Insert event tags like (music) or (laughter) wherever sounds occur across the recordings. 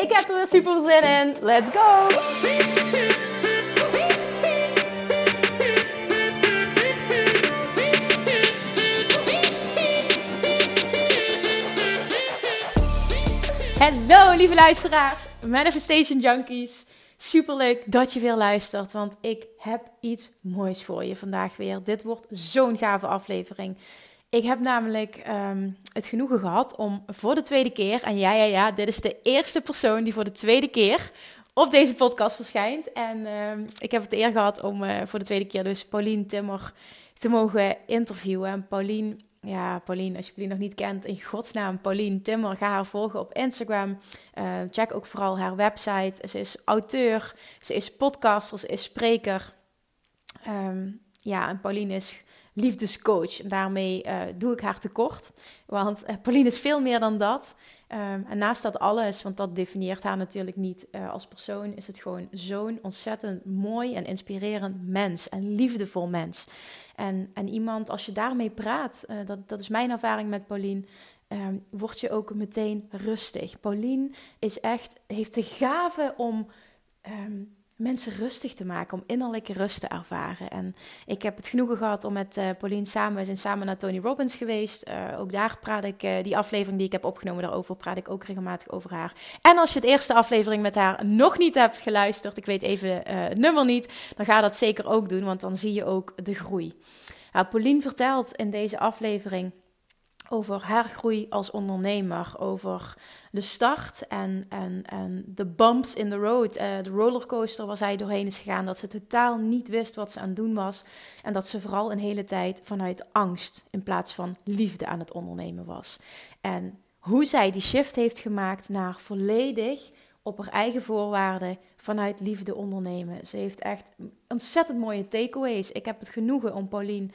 Ik heb er weer super zin in. Let's go! Hallo lieve luisteraars, Manifestation Junkies. Super leuk dat je weer luistert, want ik heb iets moois voor je vandaag weer. Dit wordt zo'n gave aflevering. Ik heb namelijk ehm, het genoegen gehad om voor de tweede keer, en ja, ja, ja, dit is de eerste persoon die voor de tweede keer op deze podcast verschijnt. En ehm, ik heb het eer gehad om uh, voor de tweede keer dus Paulien Timmer te mogen interviewen. En ja, Paulien, als je Paulien nog niet kent, in godsnaam, Paulien Timmer, ga haar volgen op Instagram. Uh, check ook vooral haar website. Ze is auteur, ze is podcaster, ze is spreker. Ja, en Paulien is liefdescoach. En daarmee uh, doe ik haar tekort. Want uh, Pauline is veel meer dan dat. Um, en naast dat alles, want dat definieert haar natuurlijk niet uh, als persoon, is het gewoon zo'n ontzettend mooi en inspirerend mens. En liefdevol mens. En, en iemand, als je daarmee praat, dat, dat is mijn ervaring met Pauline. Um, word je ook meteen rustig. Pauline is echt, heeft de gave om um, mensen rustig te maken, om innerlijke rust te ervaren. En ik heb het genoegen gehad om met uh, Pauline samen, we zijn samen naar Tony Robbins geweest. Uh, ook daar praat ik, uh, die aflevering die ik heb opgenomen daarover, praat ik ook regelmatig over haar. En als je het eerste aflevering met haar nog niet hebt geluisterd, ik weet even het nummer niet, dan ga dat zeker ook doen, want dan zie je ook de groei. Nou, Pauline vertelt in deze aflevering over haar groei als ondernemer, over de start en, en, en de bumps in the road, uh, de rollercoaster waar zij doorheen is gegaan, dat ze totaal niet wist wat ze aan het doen was en dat ze vooral een hele tijd vanuit angst in plaats van liefde aan het ondernemen was. En hoe zij die shift heeft gemaakt naar volledig op haar eigen voorwaarden vanuit liefde ondernemen. Ze heeft echt ontzettend mooie takeaways. Ik heb het genoegen om Pauline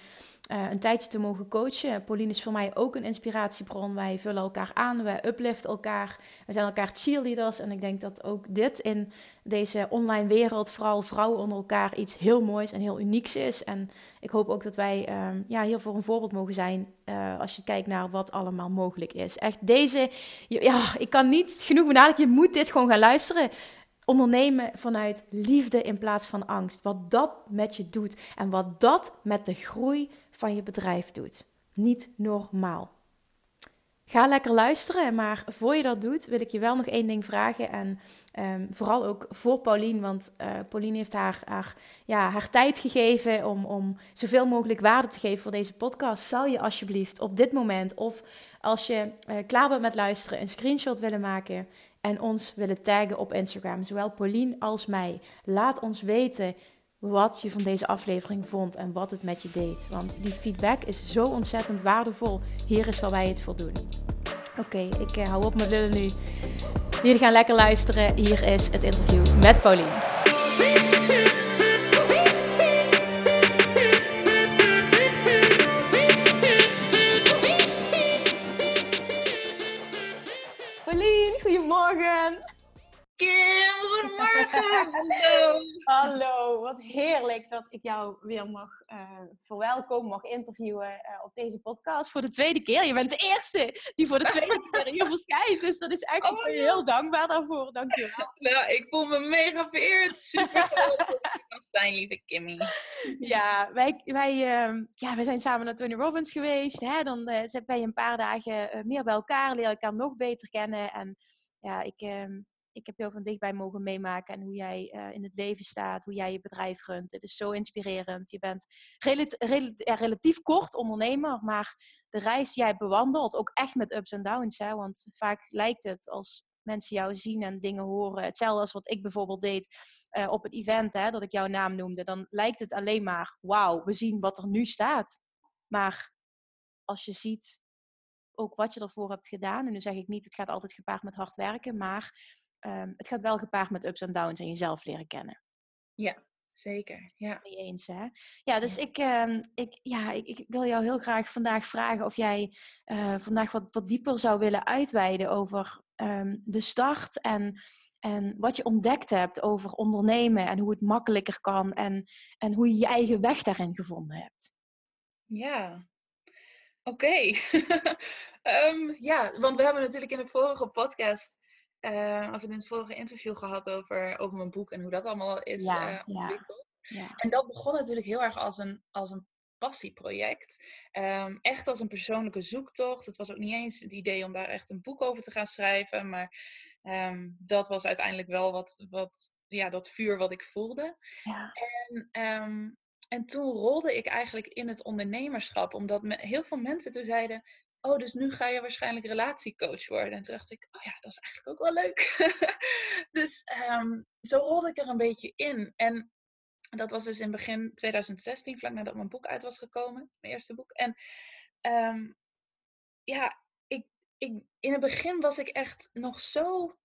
uh, een tijdje te mogen coachen. Pauline is voor mij ook een inspiratiebron. Wij vullen elkaar aan, wij upliften elkaar. We zijn elkaar cheerleaders. En ik denk dat ook dit in deze online wereld, vooral vrouwen onder elkaar, iets heel moois en heel unieks is. En ik hoop ook dat wij uh, ja, hiervoor een voorbeeld mogen zijn uh, als je kijkt naar wat allemaal mogelijk is. Echt deze, ja, ik kan niet genoeg benadrukken, je moet dit gewoon gaan luisteren ondernemen vanuit liefde in plaats van angst. Wat dat met je doet en wat dat met de groei van je bedrijf doet. Niet normaal. Ga lekker luisteren, maar voor je dat doet, wil ik je wel nog één ding vragen. En um, vooral ook voor Pauline, want uh, Pauline heeft haar, haar, ja, haar tijd gegeven om, om zoveel mogelijk waarde te geven voor deze podcast. Zou je alsjeblieft op dit moment, of als je uh, klaar bent met luisteren, een screenshot willen maken en ons willen taggen op Instagram, zowel Pauline als mij. Laat ons weten wat je van deze aflevering vond en wat het met je deed. Want die feedback is zo ontzettend waardevol. Hier is waar wij het voor doen. Oké, okay, ik uh, hou op met lullen nu. Jullie gaan lekker luisteren. Hier is het interview met Pauline. Pauline, goedemorgen. Kim, goedemorgen. Hallo. Hallo, wat heerlijk dat ik jou weer mag uh, verwelkomen, mag interviewen uh, op deze podcast voor de tweede keer. Je bent de eerste die voor de tweede (laughs) keer hier verschijnt, dus dat is echt oh, heel dankbaar daarvoor. Dankjewel. Ja, ik voel me mega vereerd. Super (laughs) dat zijn, lieve Kimmy. Ja, wij, wij, uh, ja, wij zijn samen naar Tony Robbins geweest. Hè? Dan ben je een paar dagen meer bij elkaar, leer elkaar nog beter kennen. En ja, ik ehm, ik heb jou van dichtbij mogen meemaken en hoe jij uh, in het leven staat, hoe jij je bedrijf runt. Het is zo inspirerend. Je bent relatief, kort ondernemer, maar de reis die jij bewandelt, ook echt met ups en downs. Hè? Want vaak lijkt het als mensen jou zien en dingen horen. Hetzelfde als wat ik bijvoorbeeld deed uh, op het event, hè, dat ik jouw naam noemde. Dan lijkt het alleen maar, wauw, we zien wat er nu staat. Maar als je ziet ook wat je ervoor hebt gedaan, en nu zeg ik niet, het gaat altijd gepaard met hard werken, maar ehm, het gaat wel gepaard met ups en downs en jezelf leren kennen. Ja, zeker. Ja. Mee eens, hè? Ja, dus Ik, ehm, ik, ja, ik, ik, wil jou heel graag vandaag vragen of jij uh, vandaag wat, wat dieper zou willen uitweiden over um, de start en, en wat je ontdekt hebt over ondernemen en hoe het makkelijker kan en, en hoe je je eigen weg daarin gevonden hebt. Ja, oké. um, (laughs) ja, want we hebben natuurlijk in de vorige podcast uh, of in het vorige interview gehad over, over mijn boek en hoe dat allemaal is ja, uh, ontwikkeld. Ja, ja. En dat begon natuurlijk heel erg als een, als een passieproject. Um, echt als een persoonlijke zoektocht. Het was ook niet eens het idee om daar echt een boek over te gaan schrijven. Maar um, dat was uiteindelijk wel wat, wat, ja, dat vuur wat ik voelde. Ja. En, um, en toen rolde ik eigenlijk in het ondernemerschap. Omdat me, heel veel mensen toen zeiden... Oh, dus nu ga je waarschijnlijk relatiecoach worden. En toen dacht ik, oh ja, dat is eigenlijk ook wel leuk. (laughs) dus zo rolde ik er een beetje in. En dat was dus in begin 2016, vlak nadat mijn boek uit was gekomen, mijn eerste boek. En um, ja, ik, ik, in het begin was ik echt nog zo.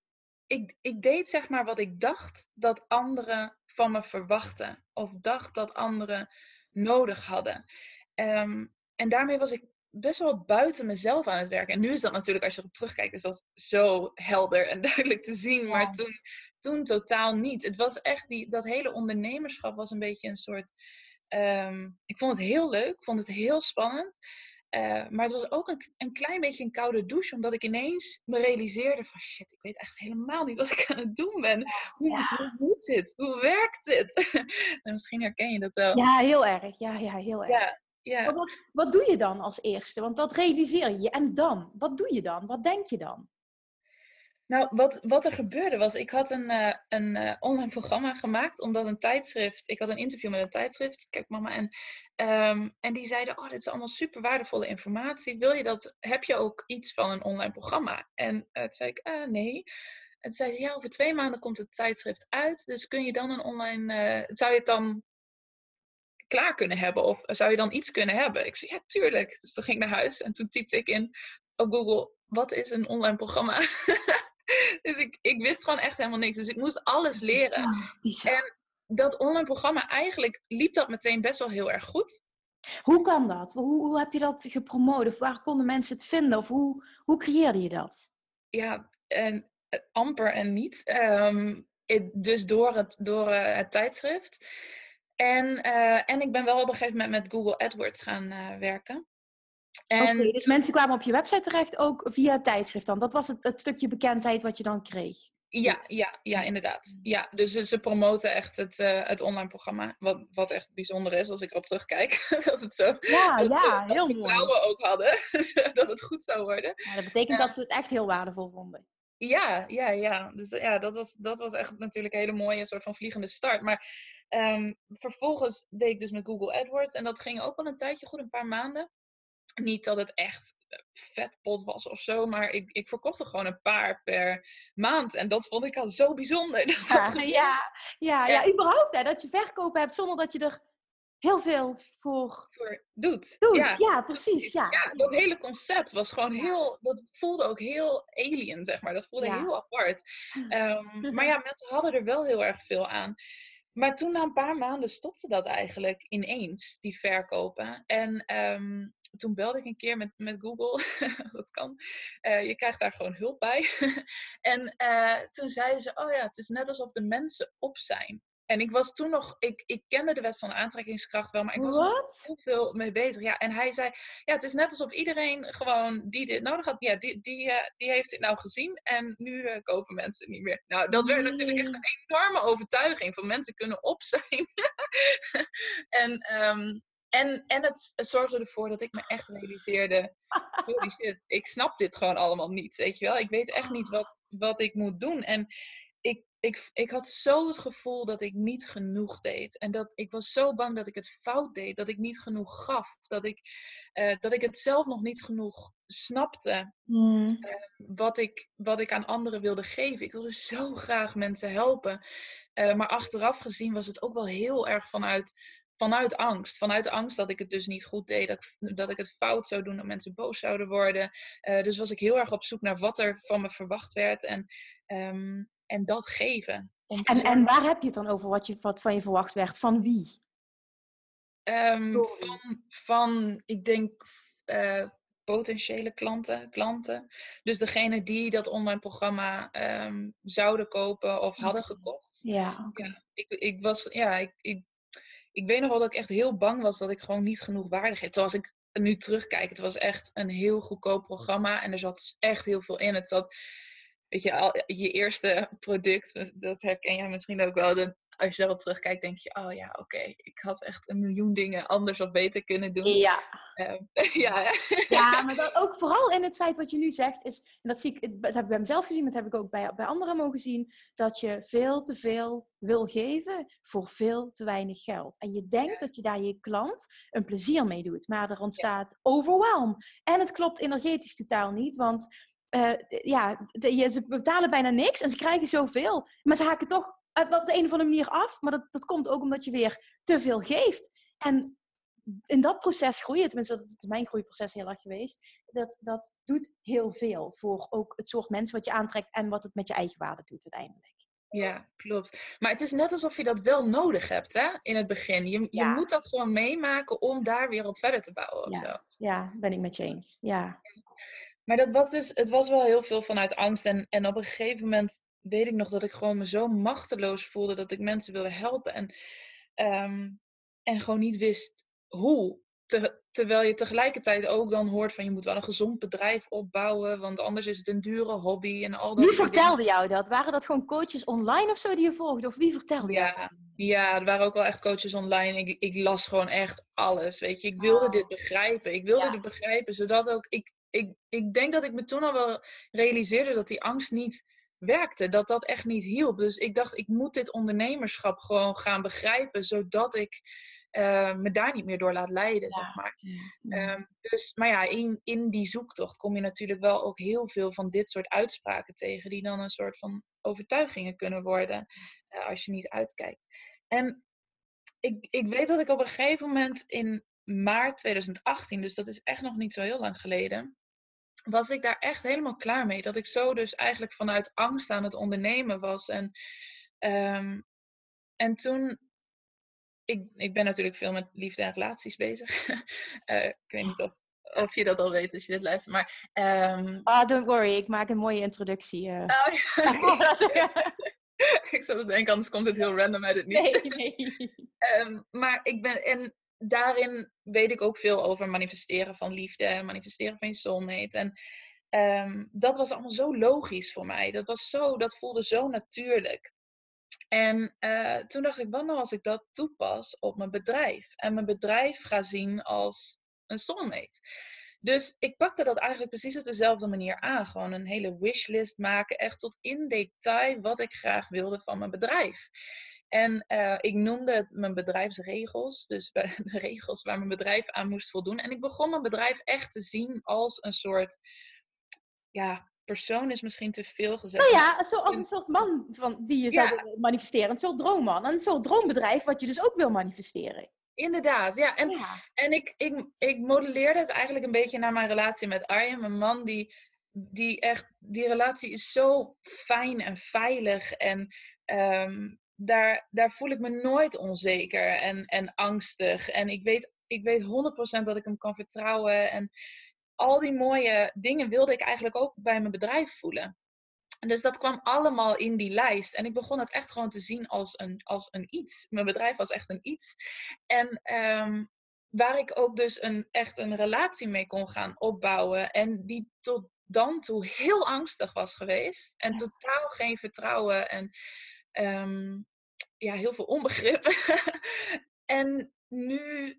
Ik, ik deed zeg maar wat ik dacht dat anderen van me verwachten. Of dacht dat anderen nodig hadden. Um, en daarmee was ik best wel buiten mezelf aan het werken. En nu is dat natuurlijk, als je erop terugkijkt, is dat zo helder en (laughs) duidelijk te zien. Maar toen, toen totaal niet. Het was echt, die, dat hele ondernemerschap was een beetje een soort... Um, ik vond het heel leuk, ik vond het heel spannend. Uh, maar het was ook een, een, klein beetje een koude douche, omdat ik ineens me realiseerde van shit, ik weet echt helemaal niet wat ik aan het doen ben. Hoe, ja. hoe moet dit? Hoe werkt dit? (laughs) en misschien herken je dat wel. Ja, heel erg. Ja, ja heel erg. Ja, ja. Wat, wat doe je dan als eerste? Want dat realiseer je. En dan? Wat doe je dan? Wat denk je dan? Nou, wat, wat er gebeurde was, ik had een, uh, een uh, online programma gemaakt, omdat een tijdschrift, ik had een interview met een tijdschrift, kijk mama, en, um, en die zeiden, oh, dit is allemaal super waardevolle informatie, wil je dat, heb je ook iets van een online programma? En uh, toen zei ik, nee. En toen zei ze, ja, over twee maanden komt het tijdschrift uit, dus kun je dan een online, zou je het dan klaar kunnen hebben? Of zou je dan iets kunnen hebben? Ik zei, ja, tuurlijk. Dus toen ging ik naar huis en toen typte ik in op Google, wat is een online programma? (laughs) dus ik, ik wist gewoon echt helemaal niks. Dus ik moest alles leren. En dat online programma, eigenlijk liep dat meteen best wel heel erg goed. Hoe kan dat? Hoe, hoe heb je dat gepromoot? Of waar konden mensen het vinden? Of hoe, hoe creëerde je dat? Ja, en, eh, amper en niet. Um, dus door het, door uh, het tijdschrift. En, uh, en ik ben wel op een gegeven moment met Google AdWords gaan uh, werken. En... Oké, dus mensen kwamen op je website terecht ook via het tijdschrift dan. Dat was het, het stukje bekendheid wat je dan kreeg. Ja, ja, ja, inderdaad. Ja, dus ze promoten echt het, uh, het online programma. Wat, wat echt bijzonder is als ik erop terugkijk. (laughs) dat het zo. Ja, dat ja, ze, heel mooi. vrouwen ook hadden. (laughs) dat het goed zou worden. Ja, dat betekent dat ze het echt heel waardevol vonden. Ja, ja, ja. Dus ja, dat was, dat was echt natuurlijk een hele mooie soort van vliegende start. Maar um, vervolgens deed ik dus met Google AdWords. En dat ging ook wel een tijdje goed, een paar maanden. Niet dat het echt vetpot was of zo, maar ik, ik verkocht er gewoon een paar per maand. En dat vond ik al zo bijzonder. (laughs) Ja, ja, ja, ja, überhaupt hè, dat je verkopen hebt zonder dat je er heel veel voor, voor doet. doet. Ja, ja precies. Ja. ja, dat hele concept was gewoon heel, dat voelde ook heel alien, zeg maar. Dat voelde heel apart. Um, (laughs) maar ja, mensen hadden er wel heel erg veel aan. Maar toen na een paar maanden stopte dat eigenlijk ineens, die verkopen. En um, toen belde ik een keer met, met Google, (laughs) dat kan. Uh, je krijgt daar gewoon hulp bij. (laughs) en uh, toen zeiden ze, oh ja, het is net alsof de mensen op zijn. En ik was toen nog, ik, ik kende de wet van de aantrekkingskracht wel, maar ik was er heel veel mee bezig. Ja, en hij zei, ja, het is net alsof iedereen gewoon die dit nodig had, ja, die, die, uh, die heeft dit nou gezien en nu uh, kopen mensen het niet meer. Nou, dat werd natuurlijk echt een enorme overtuiging van mensen kunnen op zijn. (laughs) en, um, en, en het, het, zorgde ervoor dat ik me echt realiseerde, holy shit, ik snap dit gewoon allemaal niet, weet je wel. Ik weet echt niet wat, wat ik moet doen. En ik, ik, had zo het gevoel dat ik niet genoeg deed. En dat ik was zo bang dat ik het fout deed. Dat ik niet genoeg gaf. Dat ik, uh, dat ik het zelf nog niet genoeg snapte. Mm. Uh, wat, ik, wat ik aan anderen wilde geven. Ik wilde zo graag mensen helpen. Uh, maar achteraf gezien was het ook wel heel erg vanuit, vanuit angst. Vanuit angst dat ik het dus niet goed deed. Dat ik, dat ik het fout zou doen. Dat mensen boos zouden worden. dus was ik heel erg op zoek naar wat er van me verwacht werd. En um, en dat geven. En, en waar heb je het dan over wat, je, wat van je verwacht werd? Van wie? Um, van, van, ik denk, uh, potentiële klanten, klanten. Dus degene die dat online programma um, zouden kopen of hadden gekocht. Ja, okay. ja ik, ik was, ja, ik, ik, ik weet nog wel dat ik echt heel bang was dat ik gewoon niet genoeg waarde geef. Zoals ik nu terugkijk, het was echt een heel goedkoop programma en er zat echt heel veel in. Het zat, weet je, al, je eerste product, dat herken jij misschien ook wel, de als je daarop terugkijkt, denk je, oh ja, oké, ik had echt een miljoen dingen anders of beter kunnen doen. Ja. Um, (laughs) ja, ja, maar dat ook vooral in het feit wat je nu zegt, is, en dat, zie ik, dat heb ik bij mezelf gezien, maar dat heb ik ook bij, bij anderen mogen zien, dat je veel te veel wil geven voor veel te weinig geld. En je denkt dat je daar je klant een plezier mee doet, maar er ontstaat ja. overwhelm. En het klopt energetisch totaal niet, want uh, ja, de, ze betalen bijna niks en ze krijgen zoveel. Maar ze haken toch op de een of andere manier af. Maar dat, dat komt ook omdat je weer te veel geeft. En in dat proces groeien, tenminste dat is mijn groeiproces heel erg geweest, dat, dat doet heel veel voor ook het soort mensen wat je aantrekt en wat het met je eigen waarde doet uiteindelijk. Ja, klopt. Maar het is net alsof je dat wel nodig hebt hè, in het begin. Je, je ja. moet dat gewoon meemaken om daar weer op verder te bouwen. Of ja. Zo. ja, ben ik met je eens. Ja. Maar dat was dus, het was wel heel veel vanuit angst. En, en op een gegeven moment weet ik nog dat ik gewoon me zo machteloos voelde dat ik mensen wilde helpen. En, um, en gewoon niet wist hoe. Te, terwijl je tegelijkertijd ook dan hoort van je moet wel een gezond bedrijf opbouwen, want anders is het een dure hobby en al dat. Wie vertelde jou dat? Waren dat gewoon coaches online of zo die je volgde? Of wie vertelde ja, jou Ja, er waren ook wel echt coaches online. Ik, ik las gewoon echt alles, weet je. Ik wilde oh. dit begrijpen. Ik wilde ja. dit begrijpen, zodat ook... Ik, ik, ik denk dat ik me toen al wel realiseerde dat die angst niet werkte, dat dat echt niet hielp. Dus ik dacht, ik moet dit ondernemerschap gewoon gaan begrijpen, zodat ik uh, me daar niet meer door laat leiden, ja. zeg maar. Ja. Um, dus, maar ja, in, in die zoektocht kom je natuurlijk wel ook heel veel van dit soort uitspraken tegen, die dan een soort van overtuigingen kunnen worden, uh, als je niet uitkijkt. En ik, ik weet dat ik op een gegeven moment in maart 2018, dus dat is echt nog niet zo heel lang geleden, was ik daar echt helemaal klaar mee. Dat ik zo dus eigenlijk vanuit angst aan het ondernemen was. En, um, en toen, ik, ik ben natuurlijk veel met liefde en relaties bezig. uh, (laughs) ik weet niet of, of je dat al weet als je dit luistert. Maar, um... Ah, don't worry, ik maak een mooie introductie. Uh. Oh, ja. (laughs) (laughs) ik zat te denken, anders komt het heel random uit het niet. Nee, nee. um, maar ik ben, en daarin weet ik ook veel over manifesteren van liefde, manifesteren van je soulmate. En um, dat was allemaal zo logisch voor mij. Dat, was zo, dat voelde zo natuurlijk. En uh, toen dacht ik, wat nou als ik dat toepas op mijn bedrijf? En mijn bedrijf ga zien als een soulmate. Dus ik pakte dat eigenlijk precies op dezelfde manier aan. Gewoon een hele wishlist maken, echt tot in detail wat ik graag wilde van mijn bedrijf. En uh, ik noemde het mijn bedrijfsregels, dus (laughs) de regels waar mijn bedrijf aan moest voldoen. En ik begon mijn bedrijf echt te zien als een soort, ja, persoon is misschien te veel gezegd. Nou ja, zoals een soort man van, die je ja. zou manifesteren. Een soort droomman. Een soort droombedrijf wat je dus ook wil manifesteren. Inderdaad, ja. En, ja. en ik, ik, ik modelleerde het eigenlijk een beetje naar mijn relatie met Arjen. Mijn man die, die echt... Die relatie is zo fijn en veilig. En um, daar, daar voel ik me nooit onzeker en, en angstig. En ik weet, ik weet 100% dat ik hem kan vertrouwen. En al die mooie dingen wilde ik eigenlijk ook bij mijn bedrijf voelen. En dus dat kwam allemaal in die lijst. En ik begon het echt gewoon te zien als een, als een iets. Mijn bedrijf was echt een iets. En um, waar ik ook dus een, echt een relatie mee kon gaan opbouwen. En die tot dan toe heel angstig was geweest. En totaal geen vertrouwen. En um, ja, heel veel onbegrip. (laughs) en nu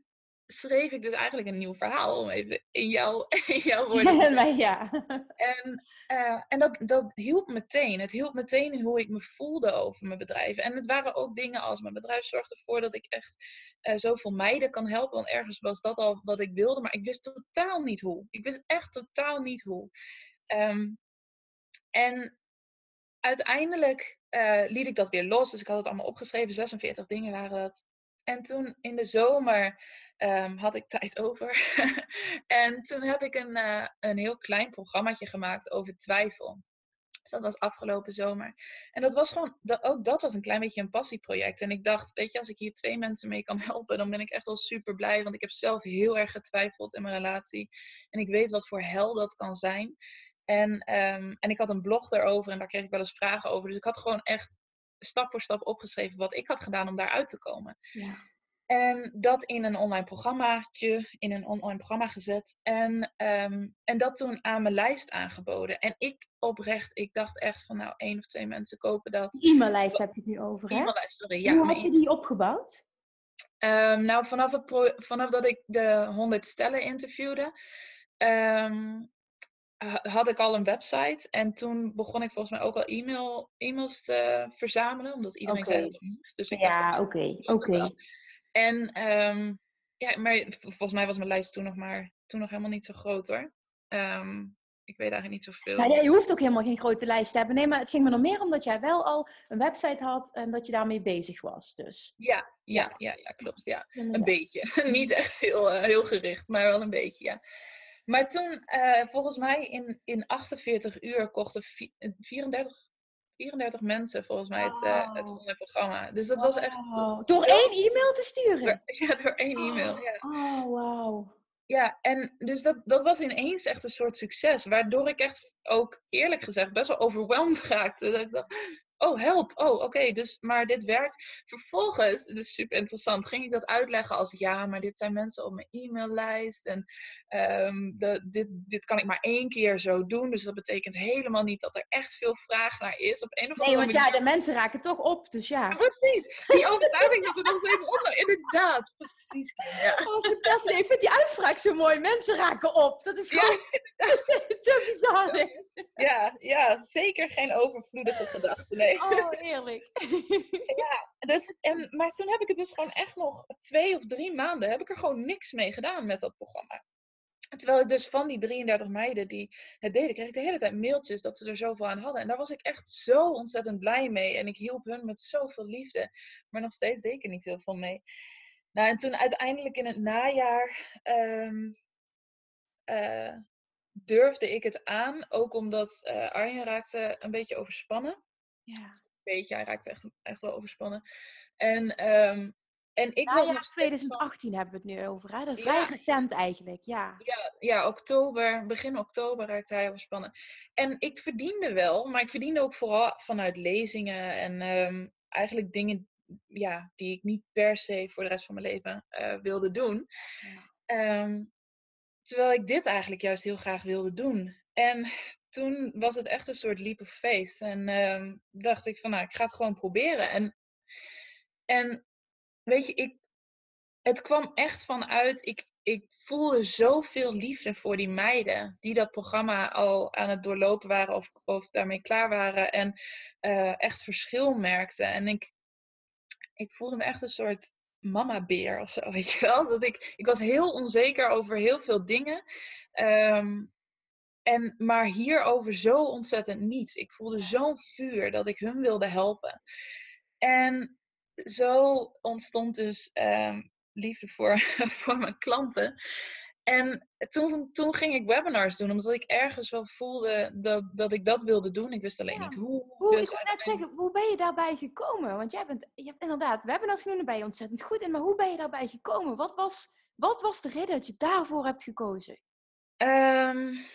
schreef ik dus eigenlijk een nieuw verhaal, om even in, jou, (laughs) in jouw (laughs) woorden te ja. En, uh, en dat, dat hielp meteen. Het hielp meteen in hoe ik me voelde over mijn bedrijf. En het waren ook dingen als mijn bedrijf zorgde ervoor dat ik echt uh, zoveel meiden kan helpen. Want ergens was dat al wat ik wilde, maar ik wist totaal niet hoe. Ik wist echt totaal niet hoe. Um, en uiteindelijk uh, liet ik dat weer los. Dus ik had het allemaal opgeschreven. 46 dingen waren dat. En toen in de zomer um, had ik (laughs) tijd over. (laughs) en toen heb ik een, uh, een heel klein programmaatje gemaakt over twijfel. Dus dat was afgelopen zomer. En dat was gewoon, dat, ook dat was een klein beetje een passieproject. En ik dacht, weet je, als ik hier twee mensen mee kan (laughs) helpen, dan ben ik echt wel super blij. Want ik heb zelf heel erg getwijfeld in mijn relatie. En ik weet wat voor hel dat kan zijn. En, ehm, en ik had een blog daarover en daar kreeg ik wel eens vragen over. Dus ik had gewoon echt stap voor stap opgeschreven wat ik had gedaan om daaruit te komen. Ja. En dat in een online programmaatje, in een online programma gezet. En, ehm, en dat toen aan mijn lijst aangeboden. En ik oprecht, ik dacht echt van nou, één of twee mensen kopen dat. E-maillijst heb je het nu over, hè? E-maillijst, sorry. Ja, Hoe had je die opgebouwd? Um, nou, vanaf, het vanaf dat ik de 100 stellen interviewde, um, had ik al een website. En toen begon ik volgens mij ook al e-mail, e-mails te verzamelen, omdat iedereen zei dat het moest. Dus ik ja, oké, oké. En um, ja, maar volgens mij was mijn lijst toen nog maar toen nog helemaal niet zo groot hoor. Um, ik weet eigenlijk niet zoveel. Nou, ja, je hoeft ook helemaal geen grote lijst te hebben. Nee, maar het ging me nog meer omdat jij wel al een website had en dat je daarmee bezig was. Dus. Ja, ja, ja, ja, klopt. Ja. Een beetje. (laughs) niet echt heel, uh, heel gericht, maar wel een beetje, ja. Maar toen, uh, volgens mij in, in 48 uur kochten 34 34 mensen volgens mij het, uh, het online programma. Dus dat was echt... Door één e-mail te sturen? (laughs) ja, door één e-mail, ja. Oh, wow. Ja, en dus dat, dat was ineens echt een soort succes. Waardoor ik echt ook eerlijk gezegd best wel overweldigd raakte. Dat ik dacht, oh help, oh oké, dus maar dit werkt. Vervolgens, dit is super interessant, ging ik dat uitleggen als ja, maar dit zijn mensen op mijn e-maillijst en um, de, dit, dit kan ik maar één keer zo doen. Dus dat betekent helemaal niet dat er echt veel vraag naar is. Op een of andere nee, want ja, de mensen raken toch op, dus ja. Precies, die overtuiging zit er nog steeds onder, inderdaad. Precies, ja. Oh, fantastisch. Ik vind die uitspraak zo mooi, mensen raken op. Dat is gewoon ja, (laughs) te bizar. Ja, ja, zeker geen overvloedige gedachte, nee. Oh, eerlijk. (laughs) ja, dus, en, maar toen heb ik het dus gewoon echt nog twee of drie maanden, heb ik er gewoon niks mee gedaan met dat programma. Terwijl ik dus van die 33 meiden die het deden, kreeg ik de hele tijd mailtjes dat ze er zoveel aan hadden. En daar was ik echt zo ontzettend blij mee. En ik hielp hun met zoveel liefde. Maar nog steeds deed ik er niet heel veel mee. Nou, en toen uiteindelijk in het najaar um, uh, durfde ik het aan. Ook omdat uh, Arjen raakte een beetje overspannen. Ja. Een beetje, hij raakte echt, echt wel overspannen. En, um, en ik was nog 2018 hebben we het nu over, hè? Dat is vrij ja. recent eigenlijk, ja. ja. Ja, oktober, begin oktober raakte hij overspannen. En ik verdiende wel, maar ik verdiende ook vooral vanuit lezingen en um, eigenlijk dingen ja, die ik niet per se voor de rest van mijn leven uh, wilde doen. Ja. Um, terwijl ik dit eigenlijk juist heel graag wilde doen. En toen was het echt een soort leap of faith. En uh, dacht ik van, nou, ik ga het gewoon proberen. En, en weet je, ik, het kwam echt vanuit, ik, ik voelde zoveel liefde voor die meiden die dat programma al aan het doorlopen waren of, of daarmee klaar waren en uh, echt verschil merkten. En ik, ik voelde me echt een soort mama-beer of zo, (laughs) weet je wel. Dat ik, ik was heel onzeker over heel veel dingen. Um, en, maar hierover zo ontzettend niet. Ik voelde zo'n vuur dat ik hun wilde helpen. En zo ontstond dus um, liefde voor, (laughs) voor mijn klanten. En toen, toen ging ik webinars doen, omdat ik ergens wel voelde dat, dat ik dat wilde doen. Ik wist alleen ja. niet hoe. hoe dus ik wil net zeggen, hoe ben je daarbij gekomen? Want jij bent, je hebt inderdaad webinars gedaan, daar ben je ontzettend goed in. Maar hoe ben je daarbij gekomen? Wat was, wat was de reden dat je daarvoor hebt gekozen? Um,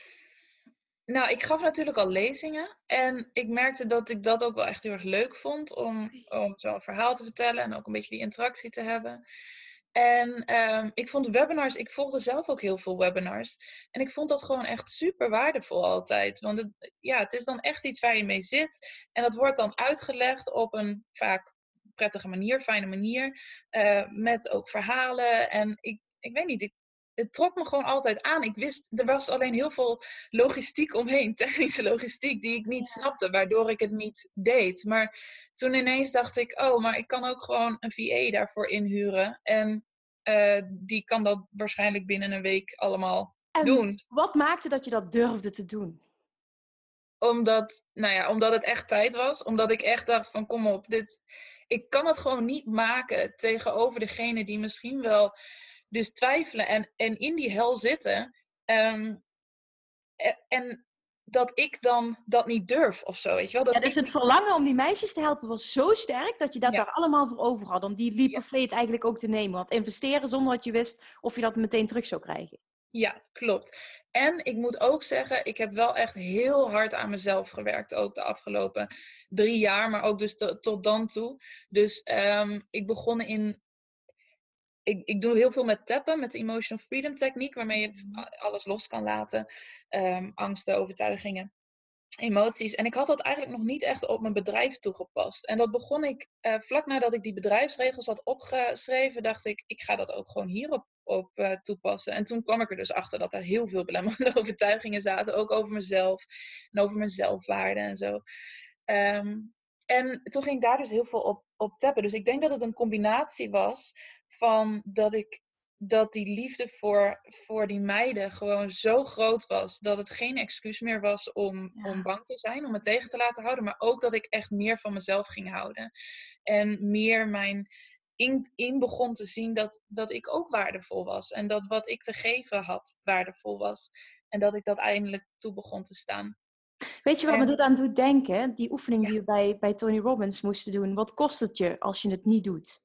nou, ik gaf natuurlijk al lezingen. En ik merkte dat ik dat ook wel echt heel erg leuk vond. Om, om zo'n verhaal te vertellen en ook een beetje die interactie te hebben. En um, ik vond webinars, ik volgde zelf ook heel veel webinars. En ik vond dat gewoon echt super waardevol altijd. Want het, ja, het is dan echt iets waar je mee zit. En dat wordt dan uitgelegd op een vaak prettige manier, fijne manier. Uh, met ook verhalen. En ik, ik weet niet, ik, het trok me gewoon altijd aan. Ik wist, er was alleen heel veel logistiek omheen, (laughs) technische logistiek, die ik niet snapte, waardoor ik het niet deed. Maar toen ineens dacht ik, oh, maar ik kan ook gewoon een VA daarvoor inhuren. En uh, die kan dat waarschijnlijk binnen een week allemaal en doen. Wat maakte dat je dat durfde te doen? Omdat, nou ja, omdat het echt tijd was. Omdat ik echt dacht van, kom op, dit, ik kan het gewoon niet maken tegenover degene die misschien wel dus twijfelen en, en in die hel zitten. Um, en dat ik dan dat niet durf of zo, weet je wel? Dat ja, dus het verlangen om die meisjes te helpen was zo sterk dat je dat daar allemaal voor over had. Om die leap of faith eigenlijk ook te nemen. Want investeren zonder dat je wist of je dat meteen terug zou krijgen. Ja, klopt. En ik moet ook zeggen, ik heb wel echt heel hard aan mezelf gewerkt. Ook de afgelopen drie jaar, maar ook dus tot dan toe. Dus um, ik begon in ik, ik doe heel veel met tappen, met de Emotional Freedom Techniek, waarmee je mhm. alles los kan laten. Um, angsten, overtuigingen, emoties. En ik had dat eigenlijk nog niet echt op mijn bedrijf toegepast. En dat begon ik uh, vlak nadat ik die bedrijfsregels had opgeschreven, dacht ik, ik ga dat ook gewoon hierop op, uh, toepassen. En toen kwam ik er dus achter dat er heel veel belemmerende (laughs) overtuigingen zaten, ook over mezelf en over mijn zelfwaarde en zo. Um, en toen ging ik daar dus heel veel op, op tappen. Dus ik denk dat het een combinatie was van dat ik dat die liefde voor, voor die meiden gewoon zo groot was dat het geen excuus meer was om, om bang te zijn, om het tegen te laten houden, maar ook dat ik echt meer van mezelf ging houden. En meer mijn in, in begon te zien dat, dat ik ook waardevol was en dat wat ik te geven had waardevol was. En dat ik dat eindelijk toe begon te staan. Weet je wat me aan doet denken? Die oefening die we bij, bij Tony Robbins moesten doen. Wat kost het je als je het niet doet?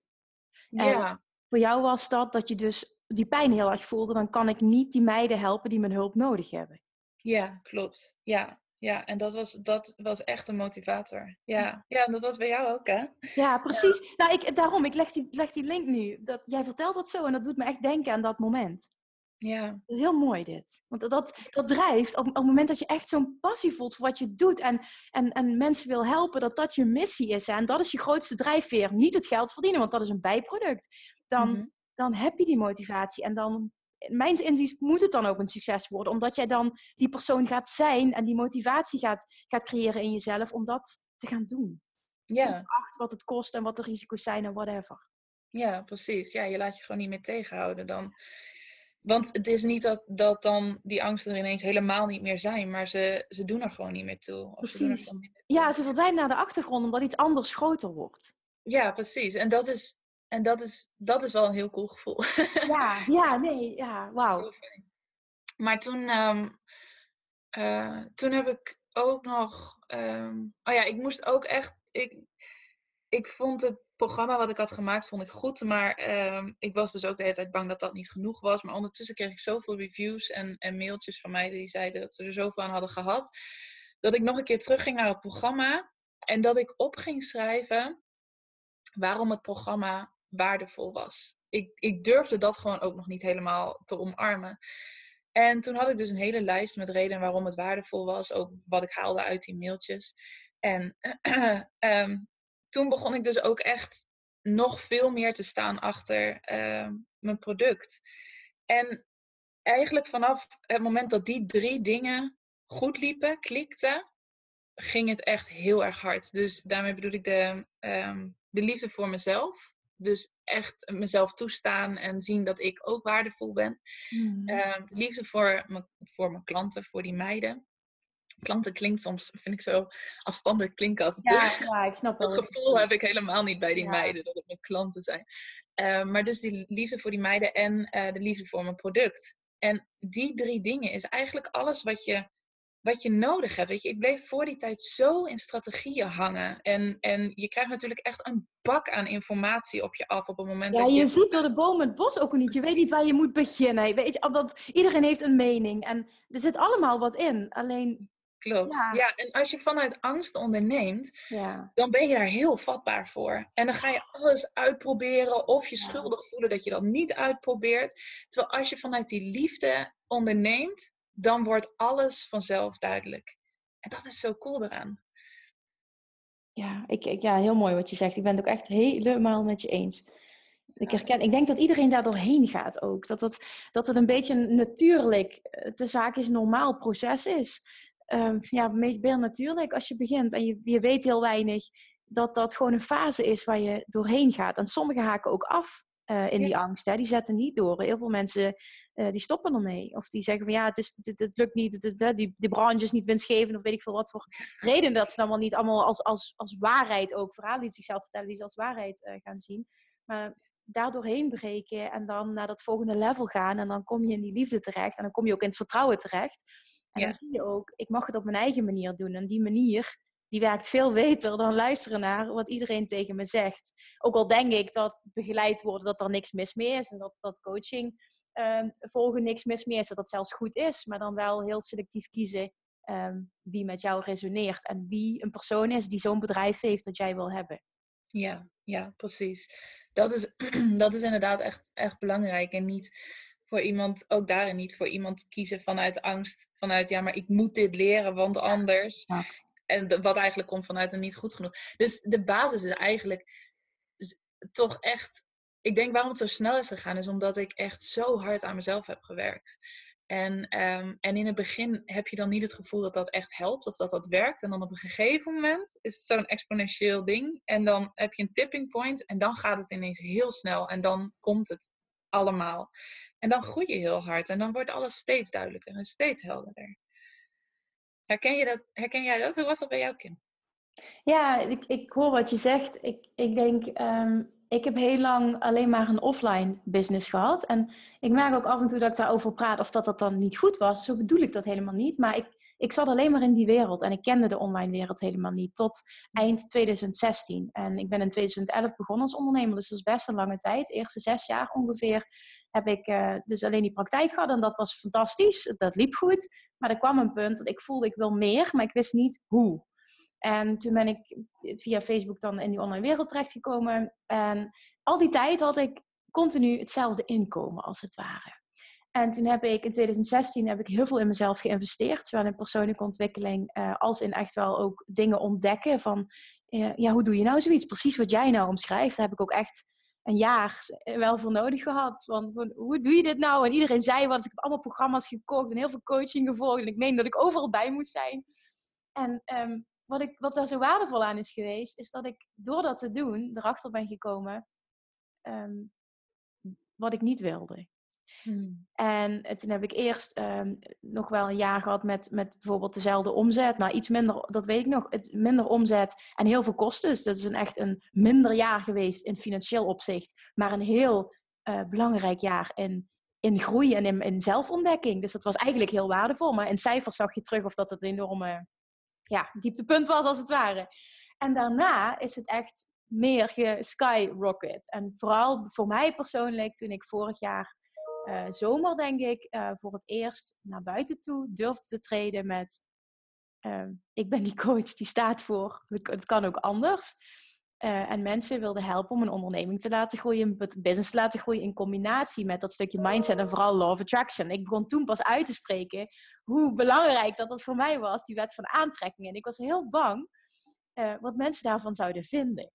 ja. Voor jou was dat dat je dus die pijn heel erg voelde. Dan kan ik niet die meiden helpen die mijn hulp nodig hebben. Ja, klopt. Ja, ja, en dat was, dat was echt een motivator. Ja, ja en dat was bij jou ook, hè? Ja, precies. Nou, ik, daarom, ik leg die, leg die link nu. Dat, jij vertelt dat zo en dat doet me echt denken aan dat moment. Ja. Heel mooi dit. Want dat, dat drijft op, op het moment dat je echt zo'n passie voelt voor wat je doet en, en, en mensen wil helpen, dat dat je missie is. En dat is je grootste drijfveer. Niet het geld verdienen, want dat is een bijproduct. Dan, mhm. dan heb je die motivatie. En dan, mijns inziens, moet het dan ook een succes worden. Omdat jij dan die persoon gaat zijn en die motivatie gaat, gaat creëren in jezelf om dat te gaan doen. Ja. Acht wat het kost en wat de risico's zijn en whatever. Ja, precies. Ja, je laat je gewoon niet meer tegenhouden. Dan want het is niet dat, dat dan die angsten er ineens helemaal niet meer zijn, maar ze, ze doen er gewoon niet meer toe. Precies. Ze Ja, ze verdwijnen naar de achtergrond omdat iets anders groter wordt. Ja, precies. En dat is, en dat is, dat is wel een heel cool gevoel. Ja, (laughs) ja nee, ja, wauw. Maar toen, um, uh, toen heb ik ook nog. Um, oh ja, ik moest ook echt. Ik, ik vond het programma wat ik had gemaakt vond ik goed. Maar ehm, ik was dus ook de hele tijd bang dat dat niet genoeg was. Maar ondertussen kreeg ik zoveel reviews en, en mailtjes van mij die zeiden dat ze er zoveel aan hadden gehad. Dat ik nog een keer terugging naar het programma. En dat ik op ging schrijven waarom het programma waardevol was. Ik, ik durfde dat gewoon ook nog niet helemaal te omarmen. En toen had ik dus een hele lijst met redenen waarom het waardevol was. Ook wat ik haalde uit die mailtjes. En um, (clears throat) toen begon ik dus ook echt nog veel meer te staan achter ehm, mijn product. En eigenlijk vanaf het moment dat die drie dingen goed liepen, klikten, ging het echt heel erg hard. Dus daarmee bedoel ik de, ehm, de liefde voor mezelf. Dus echt mezelf toestaan en zien dat ik ook waardevol ben. Mm. liefde voor, voor mijn klanten, voor die meiden klanten klinkt soms, vind ik zo afstandelijk klinken af Ja, ja, ik snap (laughs) Dat gevoel heb ik helemaal niet bij die meiden, dat het mijn klanten zijn. Uh, maar dus die liefde voor die meiden en uh, de liefde voor mijn product. En die drie dingen is eigenlijk alles wat je, wat je nodig hebt. Weet je, ik bleef voor die tijd zo in strategieën hangen. En, en je krijgt natuurlijk echt een bak aan informatie op je af op het moment ja, dat je... je ziet door de bomen het bos ook niet. Je weet niet waar je moet beginnen. Weet je, omdat iedereen heeft een mening. En er zit allemaal wat in. Alleen Klopt. Ja. en als je vanuit angst onderneemt, ja. dan ben je daar heel vatbaar voor. En dan ga je alles uitproberen of je schuldig voelen dat je dat niet uitprobeert. Terwijl als je vanuit die liefde onderneemt, dan wordt alles vanzelf duidelijk. En dat is zo cool eraan. Ja, ik, ik, ja, heel mooi wat je zegt. Ik ben het ook echt helemaal met je eens. Ik herken, ik denk dat iedereen daar doorheen gaat ook. Dat het, dat het een beetje een natuurlijk, eh, de zaak is een normaal proces is um, ja, meer natuurlijk als je begint en je, je weet heel weinig, dat dat gewoon een fase is waar je doorheen gaat. En sommigen haken ook af uh, in die angst. Hè? Die zetten niet door. Heel veel mensen uh, die stoppen ermee. Of die zeggen van ja, het, is, het, het lukt niet. Het is, die, die branche is niet winstgevend. Of weet ik veel wat voor reden dat ze dan wel niet allemaal als, als, als waarheid ook verhalen die zichzelf vertellen, die ze als waarheid uh, gaan zien. Maar daar doorheen breken en dan naar dat volgende level gaan. En dan kom je in die liefde terecht. En dan kom je ook in het vertrouwen terecht. En dan zie je ook, ik mag het op mijn eigen manier doen. En die manier, die werkt veel beter dan luisteren naar wat iedereen tegen me zegt. Ook al denk ik dat begeleid worden, dat er niks mis mee is. En dat, dat coaching ehm, volgen niks mis mee is. Dat dat zelfs goed is. Maar dan wel heel selectief kiezen ehm, wie met jou resoneert. En wie een persoon is die zo'n bedrijf heeft dat jij wil hebben. Ja, ja, precies. Dat is, (clears throat) dat is inderdaad echt, echt belangrijk. En niet voor iemand, ook daarin niet voor iemand kiezen vanuit angst. Vanuit ja, maar ik moet dit leren, want anders. En wat eigenlijk komt vanuit een niet goed genoeg. Dus de basis is eigenlijk toch echt. Ik denk waarom het zo snel is gegaan, is omdat ik echt zo hard aan mezelf heb gewerkt. En, ehm, en in het begin heb je dan niet het gevoel dat dat echt helpt of dat dat werkt. En dan op een gegeven moment is het zo'n exponentieel ding. En dan heb je een tipping point en dan gaat het ineens heel snel. En dan komt het allemaal. En dan groei je heel hard en dan wordt alles steeds duidelijker en steeds helderder. Herken, je dat, herken jij dat? Hoe was dat bij jou, Kim? Ja, ik, ik hoor wat je zegt. Ik, ik denk, ehm, ik heb heel lang alleen maar een offline business gehad. En ik merk ook af en toe dat ik daarover praat of dat dat dan niet goed was. Zo bedoel ik dat helemaal niet. Maar ik, ik zat alleen maar in die wereld en ik kende de online wereld helemaal niet tot eind 2016. En ik ben in 2011 begonnen als ondernemer, dus dat is best een lange tijd. De eerste zes jaar ongeveer heb ik uh, dus alleen die praktijk gehad en dat was fantastisch. Dat liep goed. Maar er kwam een punt dat ik voelde ik wil meer, maar ik wist niet hoe. En toen ben ik via Facebook dan in die online wereld terechtgekomen. En al die tijd had ik continu hetzelfde inkomen, als het ware. En toen heb ik in 2016 heb ik heel veel in mezelf geïnvesteerd, zowel in persoonlijke ontwikkeling uh, als in echt wel ook dingen ontdekken van, uh, ja, hoe doe je nou zoiets? Precies wat jij nou omschrijft, daar heb ik ook echt een jaar wel voor nodig gehad. Van, van, hoe doe je dit nou? En iedereen zei wat. Ik heb allemaal programma's gekocht en heel veel coaching gevolgd. En ik meen dat ik overal bij moest zijn. En um, wat, ik, wat daar zo waardevol aan is geweest, is dat ik door dat te doen erachter ben gekomen um, wat ik niet wilde. Hmm. En toen heb ik eerst um, nog wel een jaar gehad met, met bijvoorbeeld dezelfde omzet. Nou, iets minder, dat weet ik nog, het, minder omzet en heel veel kosten. Dus dat is een, echt een minder jaar geweest in financieel opzicht. Maar een heel uh, belangrijk jaar in, in groei en in, in zelfontdekking. Dus dat was eigenlijk heel waardevol. Maar in cijfers zag je terug of dat het een enorme ja, dieptepunt was, als het ware. En daarna is het echt meer geskyrocket. En vooral voor mij persoonlijk, toen ik vorig jaar uh, zomer, denk ik, uh, voor het eerst naar buiten toe durfde te treden met... Uh, ik ben die coach die staat voor, het kan ook anders. Uh, en mensen wilden helpen om een onderneming te laten groeien, een business te laten groeien in combinatie met dat stukje mindset en vooral law of attraction. Ik begon toen pas uit te spreken hoe belangrijk dat dat voor mij was, die wet van aantrekking. En ik was heel bang wat mensen daarvan zouden vinden.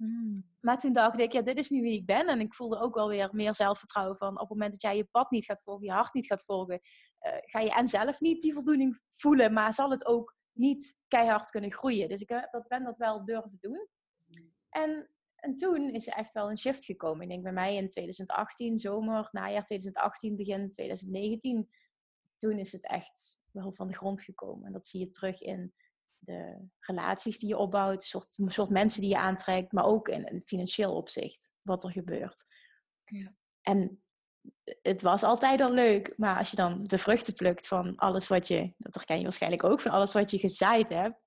Mm. Maar toen dacht ik, ja, dit is nu wie ik ben. En ik voelde ook wel weer meer zelfvertrouwen van op het moment dat jij je pad niet gaat volgen, je hart niet gaat volgen, uh, ga je en zelf niet die voldoening voelen, maar zal het ook niet keihard kunnen groeien. Dus ik dat, ben dat wel durven doen. En, en toen is er echt wel een shift gekomen. Ik denk bij mij in 2018, zomer, najaar 2018, begin 2019. Toen is het echt wel van de grond gekomen. En dat zie je terug in de relaties die je opbouwt, soort, soort mensen die je aantrekt, maar ook in een financieel opzicht, wat er gebeurt. Ja. En het was altijd al leuk, maar als je dan de vruchten plukt van alles wat je, dat herken je waarschijnlijk ook, van alles wat je gezaaid hebt,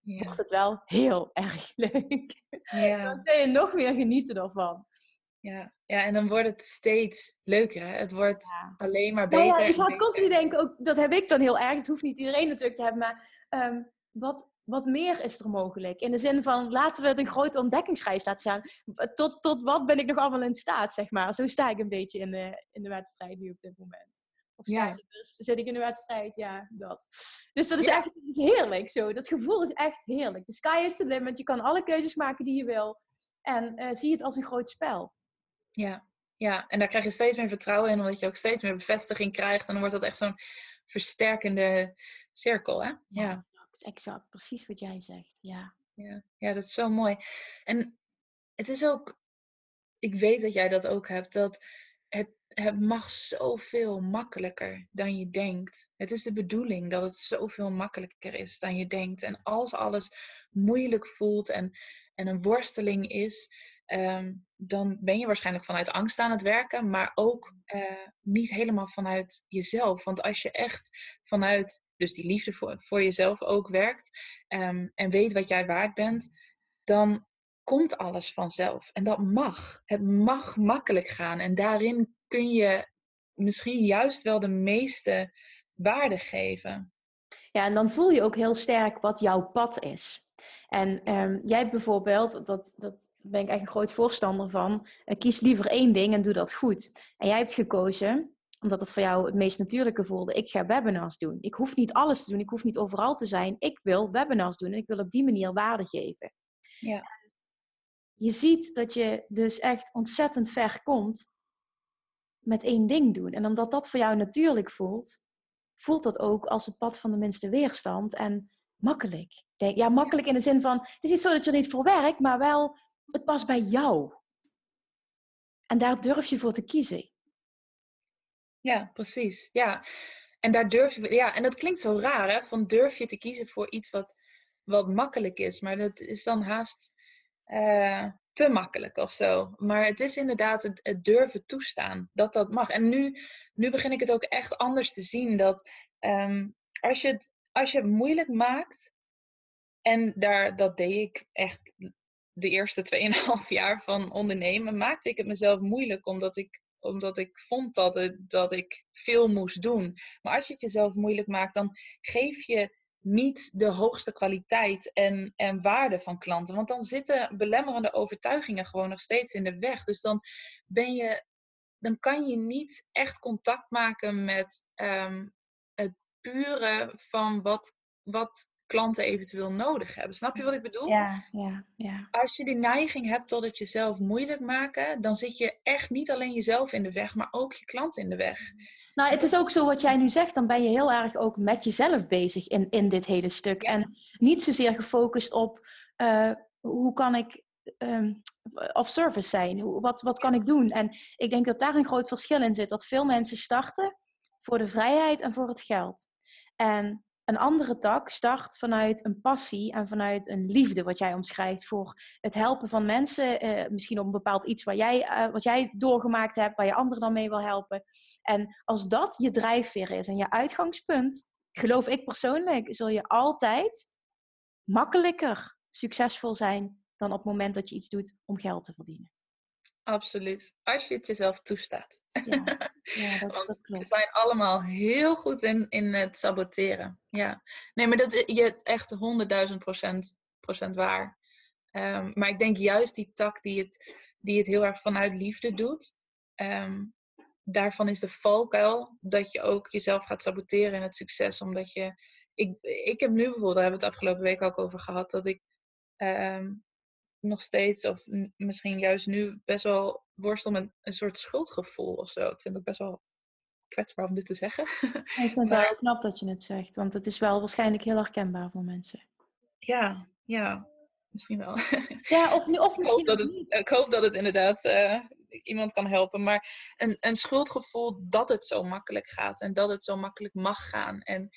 ja. wordt het wel heel (laughs) erg leuk. Ja. (laughs) Dan kun je nog meer genieten ervan. Ja. ja, en dan wordt het steeds leuker. Hè? Het wordt alleen maar beter. Nou ja, ik had continu denken, ook, dat heb ik dan heel erg. Het hoeft niet iedereen natuurlijk te hebben, maar um, wat, wat meer is er mogelijk? In de zin van, laten we het een grote ontdekkingsreis laten staan. Tot, tot wat ben ik nog allemaal in staat, zeg maar. Zo sta ik een beetje in de, in de wedstrijd nu op dit moment. Of ja. dus zit ik in de wedstrijd, ja, dat. Dus dat is echt is heerlijk zo. Dat gevoel is echt heerlijk. De sky is the limit. Je kan alle keuzes maken die je wil. En uh, zie het als een groot spel. Ja. ja, en daar krijg je steeds meer vertrouwen in, omdat je ook steeds meer bevestiging krijgt. En dan wordt dat echt zo'n versterkende cirkel, hè? Ja, exact. Precies wat jij zegt, ja. Ja, ja, dat is zo mooi. En het is ook, ik weet dat jij dat ook hebt, dat het het mag zoveel makkelijker dan je denkt. Het is de bedoeling dat het zoveel makkelijker is dan je denkt. En als alles moeilijk voelt en, en een worsteling is, ehm, dan ben je waarschijnlijk vanuit angst aan het werken, maar ook niet helemaal vanuit jezelf. Want als je echt vanuit dus die liefde voor, voor jezelf ook werkt ehm, en weet wat jij waard bent, dan komt alles vanzelf. En dat mag. Het mag makkelijk gaan. En daarin kun je misschien juist wel de meeste waarde geven. Ja, en dan voel je ook heel sterk wat jouw pad is. En um, jij bijvoorbeeld, dat, dat ben ik echt een groot voorstander van, uh, kies liever één ding en doe dat goed. En jij hebt gekozen, omdat het voor jou het meest natuurlijke voelde, ik ga webinars doen. Ik hoef niet alles te doen, ik hoef niet overal te zijn. Ik wil webinars doen en ik wil op die manier waarde geven. Ja. Je ziet dat je dus echt ontzettend ver komt met één ding doen. En omdat dat voor jou natuurlijk voelt, voelt dat ook als het pad van de minste weerstand en makkelijk. Ja, makkelijk in de zin van, het is niet zo dat je er niet voor werkt, maar wel, het past bij jou. En daar durf je voor te kiezen. Ja, precies. Ja. En daar durf je, ja, en dat klinkt zo raar, hè? Van durf je te kiezen voor iets wat, wat makkelijk is. Maar dat is dan haast uh, te makkelijk of zo. Maar het is inderdaad het, durven toestaan dat dat mag. En nu, nu begin ik het ook echt anders te zien. Dat um, als, je het, als je het moeilijk maakt, en daar, dat deed ik echt de eerste 2,5 (laughs) jaar van ondernemen, maakte ik het mezelf moeilijk omdat ik omdat ik vond dat, het, dat ik veel moest doen. Maar als je het jezelf moeilijk maakt, dan geef je niet de hoogste kwaliteit en, en waarde van klanten. Want dan zitten belemmerende overtuigingen gewoon nog steeds in de weg. Dus dan ben je, dan kan je niet echt contact maken met ehm, van wat, wat klanten eventueel nodig hebben. Snap je wat ik bedoel? Ja, ja, ja. Als je die neiging hebt tot het jezelf moeilijk maken, dan zit je echt niet alleen jezelf in de weg, maar ook je klant in de weg. Nou, het is ook zo wat jij nu zegt, dan ben je heel erg ook met jezelf bezig in, in dit hele stuk. En niet zozeer gefocust op uh, hoe kan ik um, of service zijn, hoe, wat, wat kan ik doen? En ik denk dat daar een groot verschil in zit, dat veel mensen starten voor de vrijheid en voor het geld. En een andere tak start vanuit een passie en vanuit een liefde, wat jij omschrijft, voor het helpen van mensen. Eh, misschien op een bepaald iets waar jij, uh, wat jij doorgemaakt hebt, waar je anderen dan mee wil helpen. En als dat je drijfveer is en je uitgangspunt, geloof ik persoonlijk, zul je altijd makkelijker succesvol zijn dan op het moment dat je iets doet om geld te verdienen. Absoluut. Als je het jezelf toestaat. Ja, (laughs) ja dat, dat klopt. We zijn allemaal heel goed in, in het saboteren. Ja. Nee, maar dat is je echt honderdduizend procent, procent waar. Um, maar ik denk juist die tak die het, die het heel erg vanuit liefde doet. Um, daarvan is de valkuil dat je ook jezelf gaat saboteren in het succes. Omdat je. Ik, ik heb nu bijvoorbeeld, daar hebben we het afgelopen week ook over gehad, dat ik um, nog steeds, of misschien juist nu, best wel worstel met een soort schuldgevoel of zo. Ik vind het best wel kwetsbaar om dit te zeggen. (laughs) ik vind het wel knap dat je het zegt, want het is wel waarschijnlijk heel herkenbaar voor mensen. Ja, ja, misschien wel. (laughs) Ja, of, of misschien ik hoop, dat het, ik hoop dat het inderdaad uh, iemand kan helpen. Maar een, een schuldgevoel dat het zo makkelijk gaat en dat het zo makkelijk mag gaan. En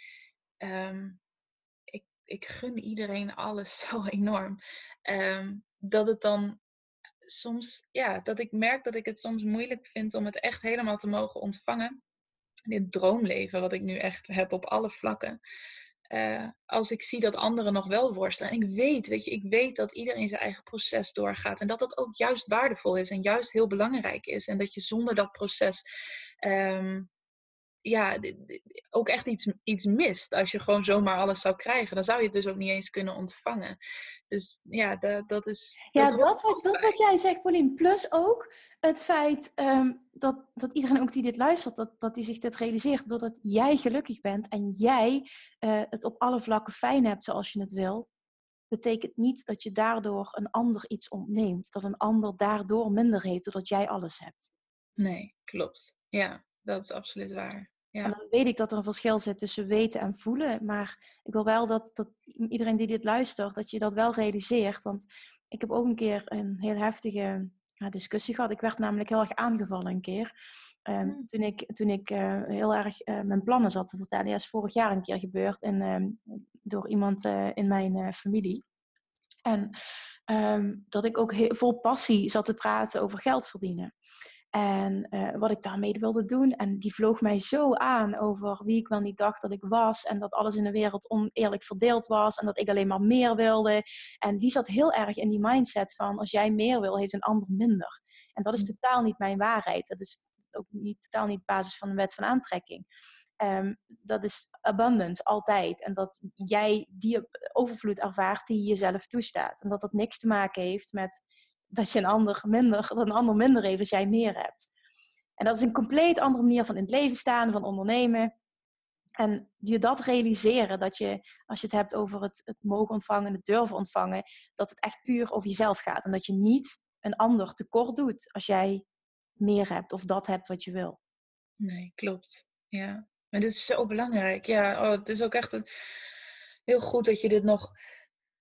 um, ik, ik gun iedereen alles (laughs) zo enorm. Um, dat het dan soms, ja, dat ik merk dat ik het soms moeilijk vind om het echt helemaal te mogen ontvangen. Dit droomleven, wat ik nu echt heb op alle vlakken. Uh, als ik zie dat anderen nog wel worstelen. En ik weet, weet je, ik weet dat iedereen zijn eigen proces doorgaat. En dat dat ook juist waardevol is en juist heel belangrijk is. En dat je zonder dat proces um, ja, ook echt iets, iets mist. Als je gewoon zomaar alles zou krijgen, dan zou je het dus ook niet eens kunnen ontvangen. Dus ja, dat, dat is. Ja, dat, dat, wat, dat wat jij zegt, Pauline. Plus ook het feit um, dat, dat iedereen ook die dit luistert, dat, dat die zich dit realiseert. Doordat jij gelukkig bent en jij uh, het op alle vlakken fijn hebt zoals je het wil. Betekent niet dat je daardoor een ander iets ontneemt. Dat een ander daardoor minder heeft, doordat jij alles hebt. Nee, klopt. Ja, dat is absoluut waar. Ja. En dan weet ik dat er een verschil zit tussen weten en voelen. Maar ik wil wel dat, dat iedereen die dit luistert, dat je dat wel realiseert. Want ik heb ook een keer een heel heftige discussie gehad. Ik werd namelijk heel erg aangevallen een keer. Um, Toen ik, toen ik uh, heel erg uh, mijn plannen zat te vertellen. Ja, is vorig jaar een keer gebeurd en, uh, door iemand eh, in mijn familie. En ehm, dat ik ook heel, vol passie zat te praten over geld verdienen. En uh, wat ik daarmee wilde doen. En die vloog mij zo aan over wie ik wel niet dacht dat ik was. En dat alles in de wereld oneerlijk verdeeld was. En dat ik alleen maar meer wilde. En die zat heel erg in die mindset van als jij meer wil, heeft een ander minder. En dat is hm. totaal niet mijn waarheid. Dat is ook niet, totaal niet basis van de wet van aantrekking. Um, dat is abundance, altijd. En dat jij die overvloed ervaart die je jezelf toestaat. En dat dat niks te maken heeft met dat je een ander minder, dat een ander minder heeft als jij meer hebt. En dat is een compleet andere manier van in het leven staan, van ondernemen. En je dat realiseren, dat je, als je het hebt over het, het mogen ontvangen, het durven ontvangen, dat het echt puur over jezelf gaat. En dat je niet een ander tekort doet als jij meer hebt of dat hebt wat je wil. Nee, klopt. Ja. Maar dit is zo belangrijk. Ja, oh, het is ook echt heel goed dat je dit nog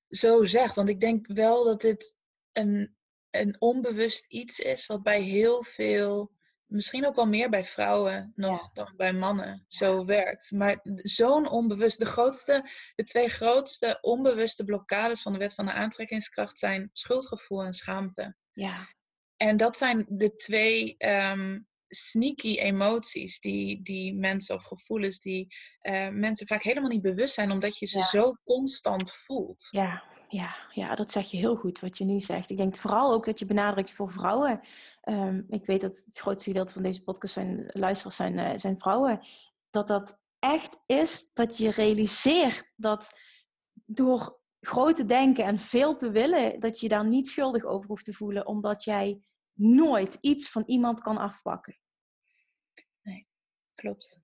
zo zegt. Want ik denk wel dat dit een, een onbewust iets is wat bij heel veel, misschien ook wel meer bij vrouwen nog dan bij mannen, zo werkt. Maar zo'n onbewust, de grootste, de twee grootste onbewuste blokkades van de wet van de aantrekkingskracht zijn schuldgevoel en schaamte. Ja. En dat zijn de twee ehm, sneaky emoties die, die mensen of gevoelens die uh, mensen vaak helemaal niet bewust zijn, omdat je ze zo constant voelt. Ja, ja, ja, dat zeg je heel goed wat je nu zegt. Ik denk vooral ook dat je benadrukt voor vrouwen. Um, ik weet dat het grootste gedeelte van deze podcast zijn luisteraars zijn, uh, zijn vrouwen. Dat dat echt is dat je realiseert dat door groot te denken en veel te willen, dat je daar niet schuldig over hoeft te voelen, omdat jij nooit iets van iemand kan afpakken. Nee, klopt.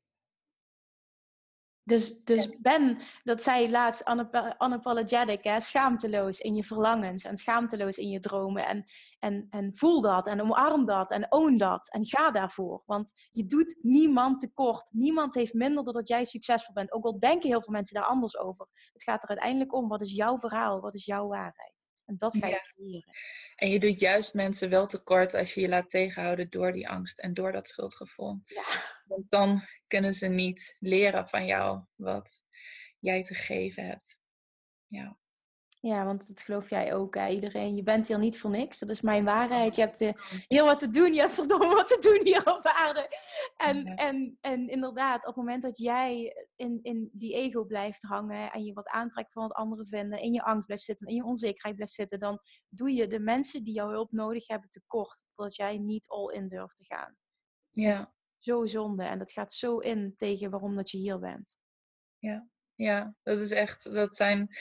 Dus, dus ben, dat zei laatst, unapologetic, hè? schaamteloos in je verlangens en schaamteloos in je dromen. En, en, en voel dat en omarm dat en own dat en ga daarvoor. Want je doet niemand tekort. Niemand heeft minder doordat jij succesvol bent. Ook al denken heel veel mensen daar anders over. Het gaat er uiteindelijk om, wat is jouw verhaal? Wat is jouw waarheid? En dat ga je creëren. En je doet juist mensen wel tekort als je je laat tegenhouden door die angst en door dat schuldgevoel. Ja. Want dan kunnen ze niet leren van jou wat jij te geven hebt. Ja. Ja, want dat geloof jij ook, hè? iedereen. Je bent hier niet voor niks. Dat is mijn waarheid. Je hebt uh, heel wat te doen. Je hebt verdomme wat te doen hier op aarde. En, en, en inderdaad, op het moment dat jij in, in die ego blijft hangen en je wat aantrekt van wat anderen vinden, in je angst blijft zitten, in je onzekerheid blijft zitten, dan doe je de mensen die jouw hulp nodig hebben tekort. Dat jij niet all in durft te gaan. Ja. Zo zonde. En dat gaat zo in tegen waarom dat je hier bent. Ja, ja dat is echt, dat zijn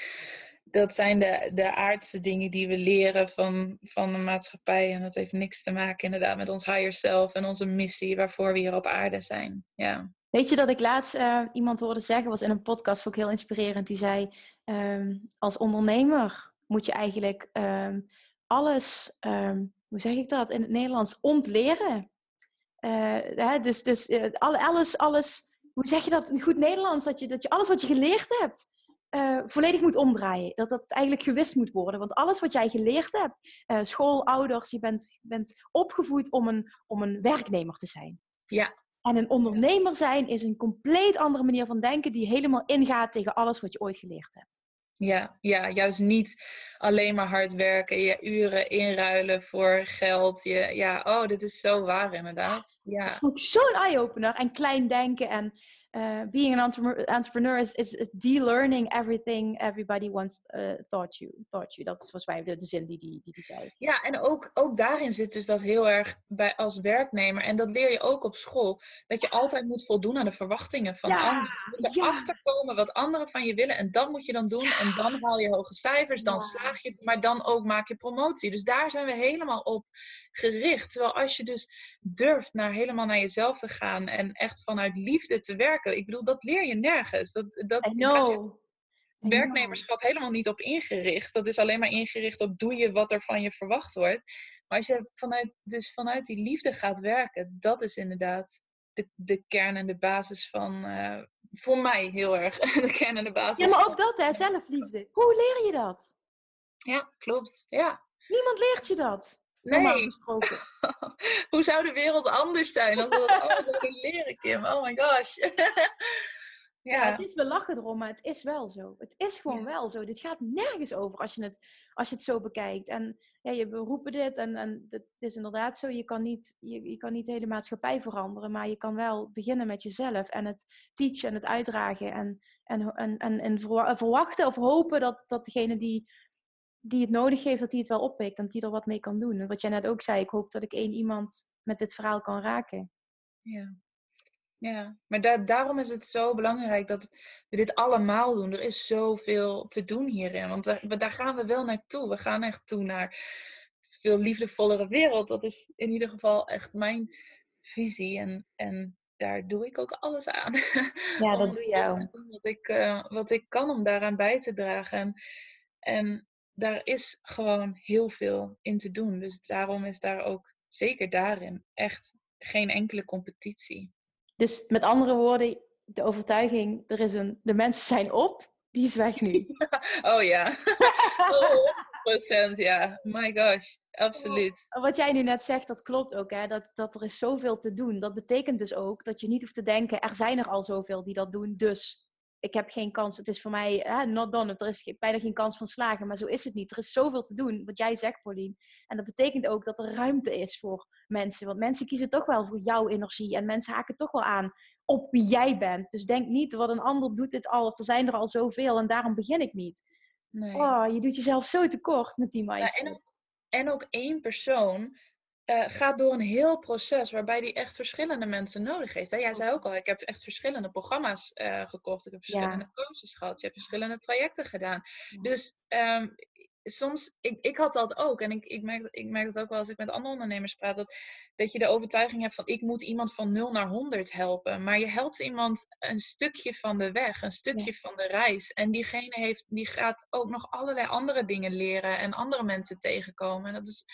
dat zijn de, de aardse dingen die we leren van, van de maatschappij. En dat heeft niks te maken inderdaad met ons higher self en onze missie waarvoor we hier op aarde zijn. Ja. Weet je dat ik laatst uh, iemand hoorde zeggen, was in een podcast ook heel inspirerend. Die zei, um, als ondernemer moet je eigenlijk um, alles, um, hoe zeg ik dat in het Nederlands, ontleren. Hè, dus dus uh, alles, alles, hoe zeg je dat in goed Nederlands? Dat je, dat je alles wat je geleerd hebt, uh, volledig moet omdraaien. Dat dat eigenlijk gewist moet worden. Want alles wat jij geleerd hebt, uh, school, ouders, je bent, bent opgevoed om een, om een werknemer te zijn. Ja. En een ondernemer zijn is een compleet andere manier van denken die helemaal ingaat tegen alles wat je ooit geleerd hebt. Ja, ja, juist niet alleen maar hard werken, je uren inruilen voor geld. Je, ja, oh, dit is zo waar inderdaad. Ja. Dat vond ik zo'n eye-opener. En klein denken en uh, being an entrepreneur is, is, is de-learning everything everybody once uh, taught you. Taught you. Dat is volgens mij de, de zin die die, die die zei. Ja, en ook, ook daarin zit dus dat heel erg bij, als werknemer. En dat leer je ook op school. Dat je altijd moet voldoen aan de verwachtingen van anderen. Je moet erachter ja. komen wat anderen van je willen. En dat moet je dan doen. Ja. En dan haal je hoge cijfers. Dan slaag je. Maar dan ook maak je promotie. Dus daar zijn we helemaal op gericht. Terwijl als je dus durft naar helemaal naar jezelf te gaan. En echt vanuit liefde te werken ik bedoel, dat leer je nergens. Dat, dat werknemerschap helemaal niet op ingericht. Dat is alleen maar ingericht op doe je wat er van je verwacht wordt. Maar als je vanuit, dus vanuit die liefde gaat werken, dat is inderdaad de, de kern en de basis van, uh, voor mij heel erg, (laughs) de kern en de basis. Ja, maar ook dat, hè, zelfliefde. Hoe leer je dat? Ja, klopt. Ja. Niemand leert je dat. Nee. (laughs) Hoe zou de wereld anders zijn als we dat allemaal zouden leren, Kim? Oh my gosh. (laughs) Ja. het is, we lachen erom, maar het is wel zo. Het is gewoon wel zo. Dit gaat nergens over als je het, als je het zo bekijkt. En ja, je beroepen dit en, en het is inderdaad zo. Je kan, niet, je, je kan niet de hele maatschappij veranderen, maar je kan wel beginnen met jezelf en het teachen en het uitdragen. En, en, en, en, en verwachten of hopen dat, dat degene die, die het nodig heeft, dat die het wel oppikt en die er wat mee kan doen. En wat jij net ook zei, ik hoop dat ik één iemand met dit verhaal kan raken. Ja. Ja, maar daarom is het zo belangrijk dat we dit allemaal doen. Er is zoveel te doen hierin. Want we, daar gaan we wel naartoe. We gaan echt toe naar een veel liefdevollere wereld. Dat is in ieder geval echt mijn visie. En, en daar doe ik ook alles aan. (laughs) Ja, dat doe jij Wat ik, uh, wat ik kan om daaraan bij te dragen. En, en daar is gewoon heel veel in te doen. Dus daarom is daar ook zeker daarin echt geen enkele competitie. Dus met andere woorden, de overtuiging, er is een, de mensen zijn op, die is weg nu. (laughs) oh ja, oh, 100% ja. My gosh, absoluut. Wat jij nu net zegt, dat klopt ook. Hè? Dat, dat er is zoveel te doen. Dat betekent dus ook dat je niet hoeft te denken, er zijn er al zoveel die dat doen, dus ik heb geen kans. Het is voor mij hè, not done. Er is bijna geen kans van slagen. Maar zo is het niet. Er is zoveel te doen, wat jij zegt, Pauline. En dat betekent ook dat er ruimte is voor mensen. Want mensen kiezen toch wel voor jouw energie. En mensen haken toch wel aan op wie jij bent. Dus denk niet, wat een ander doet dit al. Of er zijn er al zoveel en daarom begin ik niet. Nee. Oh, je doet jezelf zo tekort met die mindset. Ja, en, ook, en ook één persoon uh, gaat door een heel proces waarbij die echt verschillende mensen nodig heeft. Hè? Jij zei ook al, ik heb echt verschillende programma's uh, gekocht. Ik heb verschillende ja. coaches gehad. Je hebt verschillende trajecten gedaan. Dus um, soms, ik, ik had dat ook. En ik, ik, merk, ik merk dat ook wel als ik met andere ondernemers praat. Dat, dat je de overtuiging hebt van ik moet iemand van 0 naar 100 helpen. Maar je helpt iemand een stukje van de weg, een stukje van de reis. En diegene heeft, die gaat ook nog allerlei andere dingen leren en andere mensen tegenkomen. En dat is,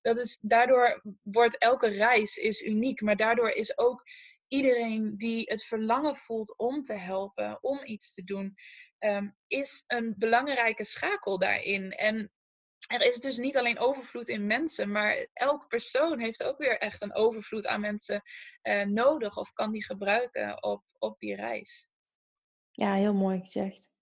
dat is, daardoor wordt elke reis is uniek. Maar daardoor is ook iedereen die het verlangen voelt om te helpen, om iets te doen, Ehm, is een belangrijke schakel daarin. En er is dus niet alleen overvloed in mensen, maar elk persoon heeft ook weer echt een overvloed aan mensen uh, nodig of kan die gebruiken op, op die reis. Ja, heel mooi gezegd.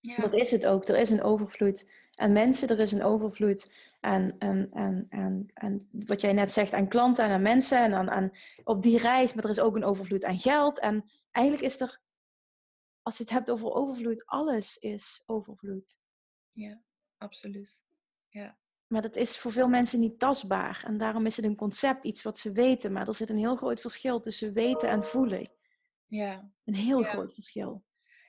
Ja. Dat is het ook. Er is een overvloed aan mensen, er is een overvloed aan, aan, aan, aan, aan wat jij net zegt, aan klanten en aan mensen en aan, aan, op die reis, maar er is ook een overvloed aan geld. En eigenlijk is er als je het hebt over overvloed, alles is overvloed. Ja, absoluut. Ja. Maar dat is voor veel mensen niet tastbaar. En daarom is het een concept, iets wat ze weten. Maar er zit een heel groot verschil tussen weten en voelen. Ja. Een heel groot verschil.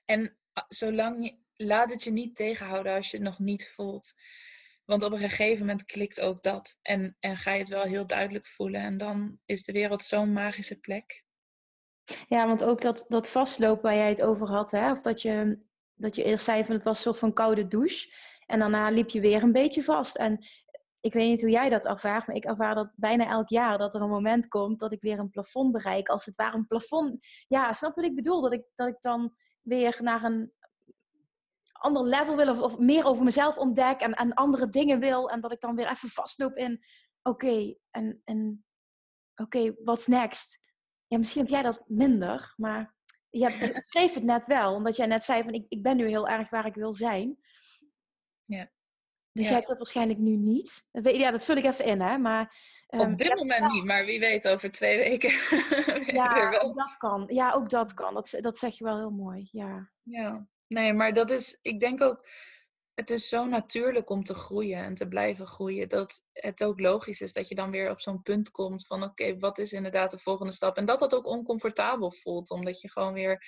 En ah, zolang je, laat het je niet tegenhouden als je het nog niet voelt. Want op een gegeven moment klikt ook dat. En, en ga je het wel heel duidelijk voelen. En dan is de wereld zo'n magische plek. Ja, want ook dat, dat vastlopen waar jij het over had, hè? of dat je, dat je eerst zei van het was een soort van koude douche. En daarna liep je weer een beetje vast. En ik weet niet hoe jij dat ervaart, maar ik ervaar dat bijna elk jaar dat er een moment komt dat ik weer een plafond bereik. Als het ware een plafond. Ja, snap wat ik bedoel? Dat ik, dat ik dan weer naar een ander level wil of, of meer over mezelf ontdek en, en andere dingen wil. En dat ik dan weer even vastloop in, oké, en, en oké, okay, what's next? ja, misschien heb jij dat minder, maar je (laughs) schreef het net wel, omdat jij net zei van ik, ik ben nu heel erg waar ik wil zijn. Ja. Dus jij hebt dat waarschijnlijk nu niet. Ja, dat vul ik even in, hè. Maar, um, Op dit moment niet, maar wie weet over twee weken. (laughs) ja, ook dat kan. Ja, ook dat kan. Dat, dat zeg je wel heel mooi, ja. Ja, nee, maar dat is, ik denk ook, het is zo natuurlijk om te groeien en te blijven groeien. Dat het ook logisch is dat je dan weer op zo'n punt komt van oké, wat is inderdaad de volgende stap? En dat dat ook oncomfortabel voelt, omdat je gewoon weer,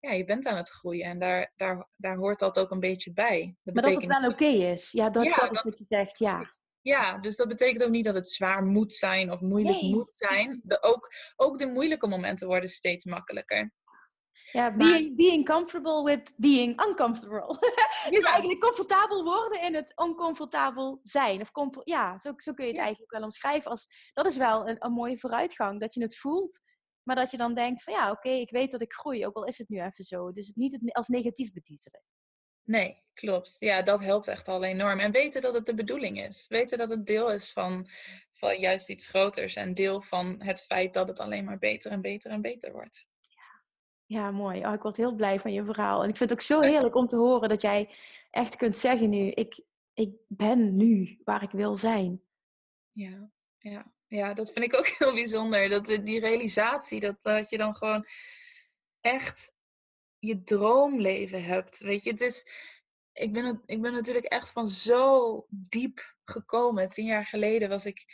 ja, je bent aan het groeien. En daar, daar, daar hoort dat ook een beetje bij. Dat maar dat het wel oké is. Ja, dat, dat is wat je zegt, ja. Ja, dus dat betekent ook niet dat het zwaar moet zijn of moeilijk moet zijn. De, ook, ook de moeilijke momenten worden steeds makkelijker. Ja, being, being comfortable with being uncomfortable. (laughs) dus eigenlijk comfortabel worden in het oncomfortabel zijn. Of comfort, ja, zo, zo kun je het eigenlijk wel omschrijven. Als, dat is wel een, een mooie vooruitgang. Dat je het voelt, maar dat je dan denkt van ja, oké, ik weet dat ik groei. Ook al is het nu even zo. Dus het niet als negatief betitelen. Nee, klopt. Ja, dat helpt echt al enorm. En weten dat het de bedoeling is. Weten dat het deel is van, van juist iets groters. En deel van het feit dat het alleen maar beter en beter en beter wordt. Ja, mooi. Oh, ik word heel blij van je verhaal. En ik vind het ook zo heerlijk om te horen dat jij echt kunt zeggen nu: ik, ik ben nu waar ik wil zijn. Ja, ja. ja, dat vind ik ook (laughs) heel bijzonder. Dat, die realisatie, dat, dat je dan gewoon echt je droomleven hebt. Weet je, het is, ik, ben, ik ben natuurlijk echt van zo diep gekomen. Tien jaar geleden was ik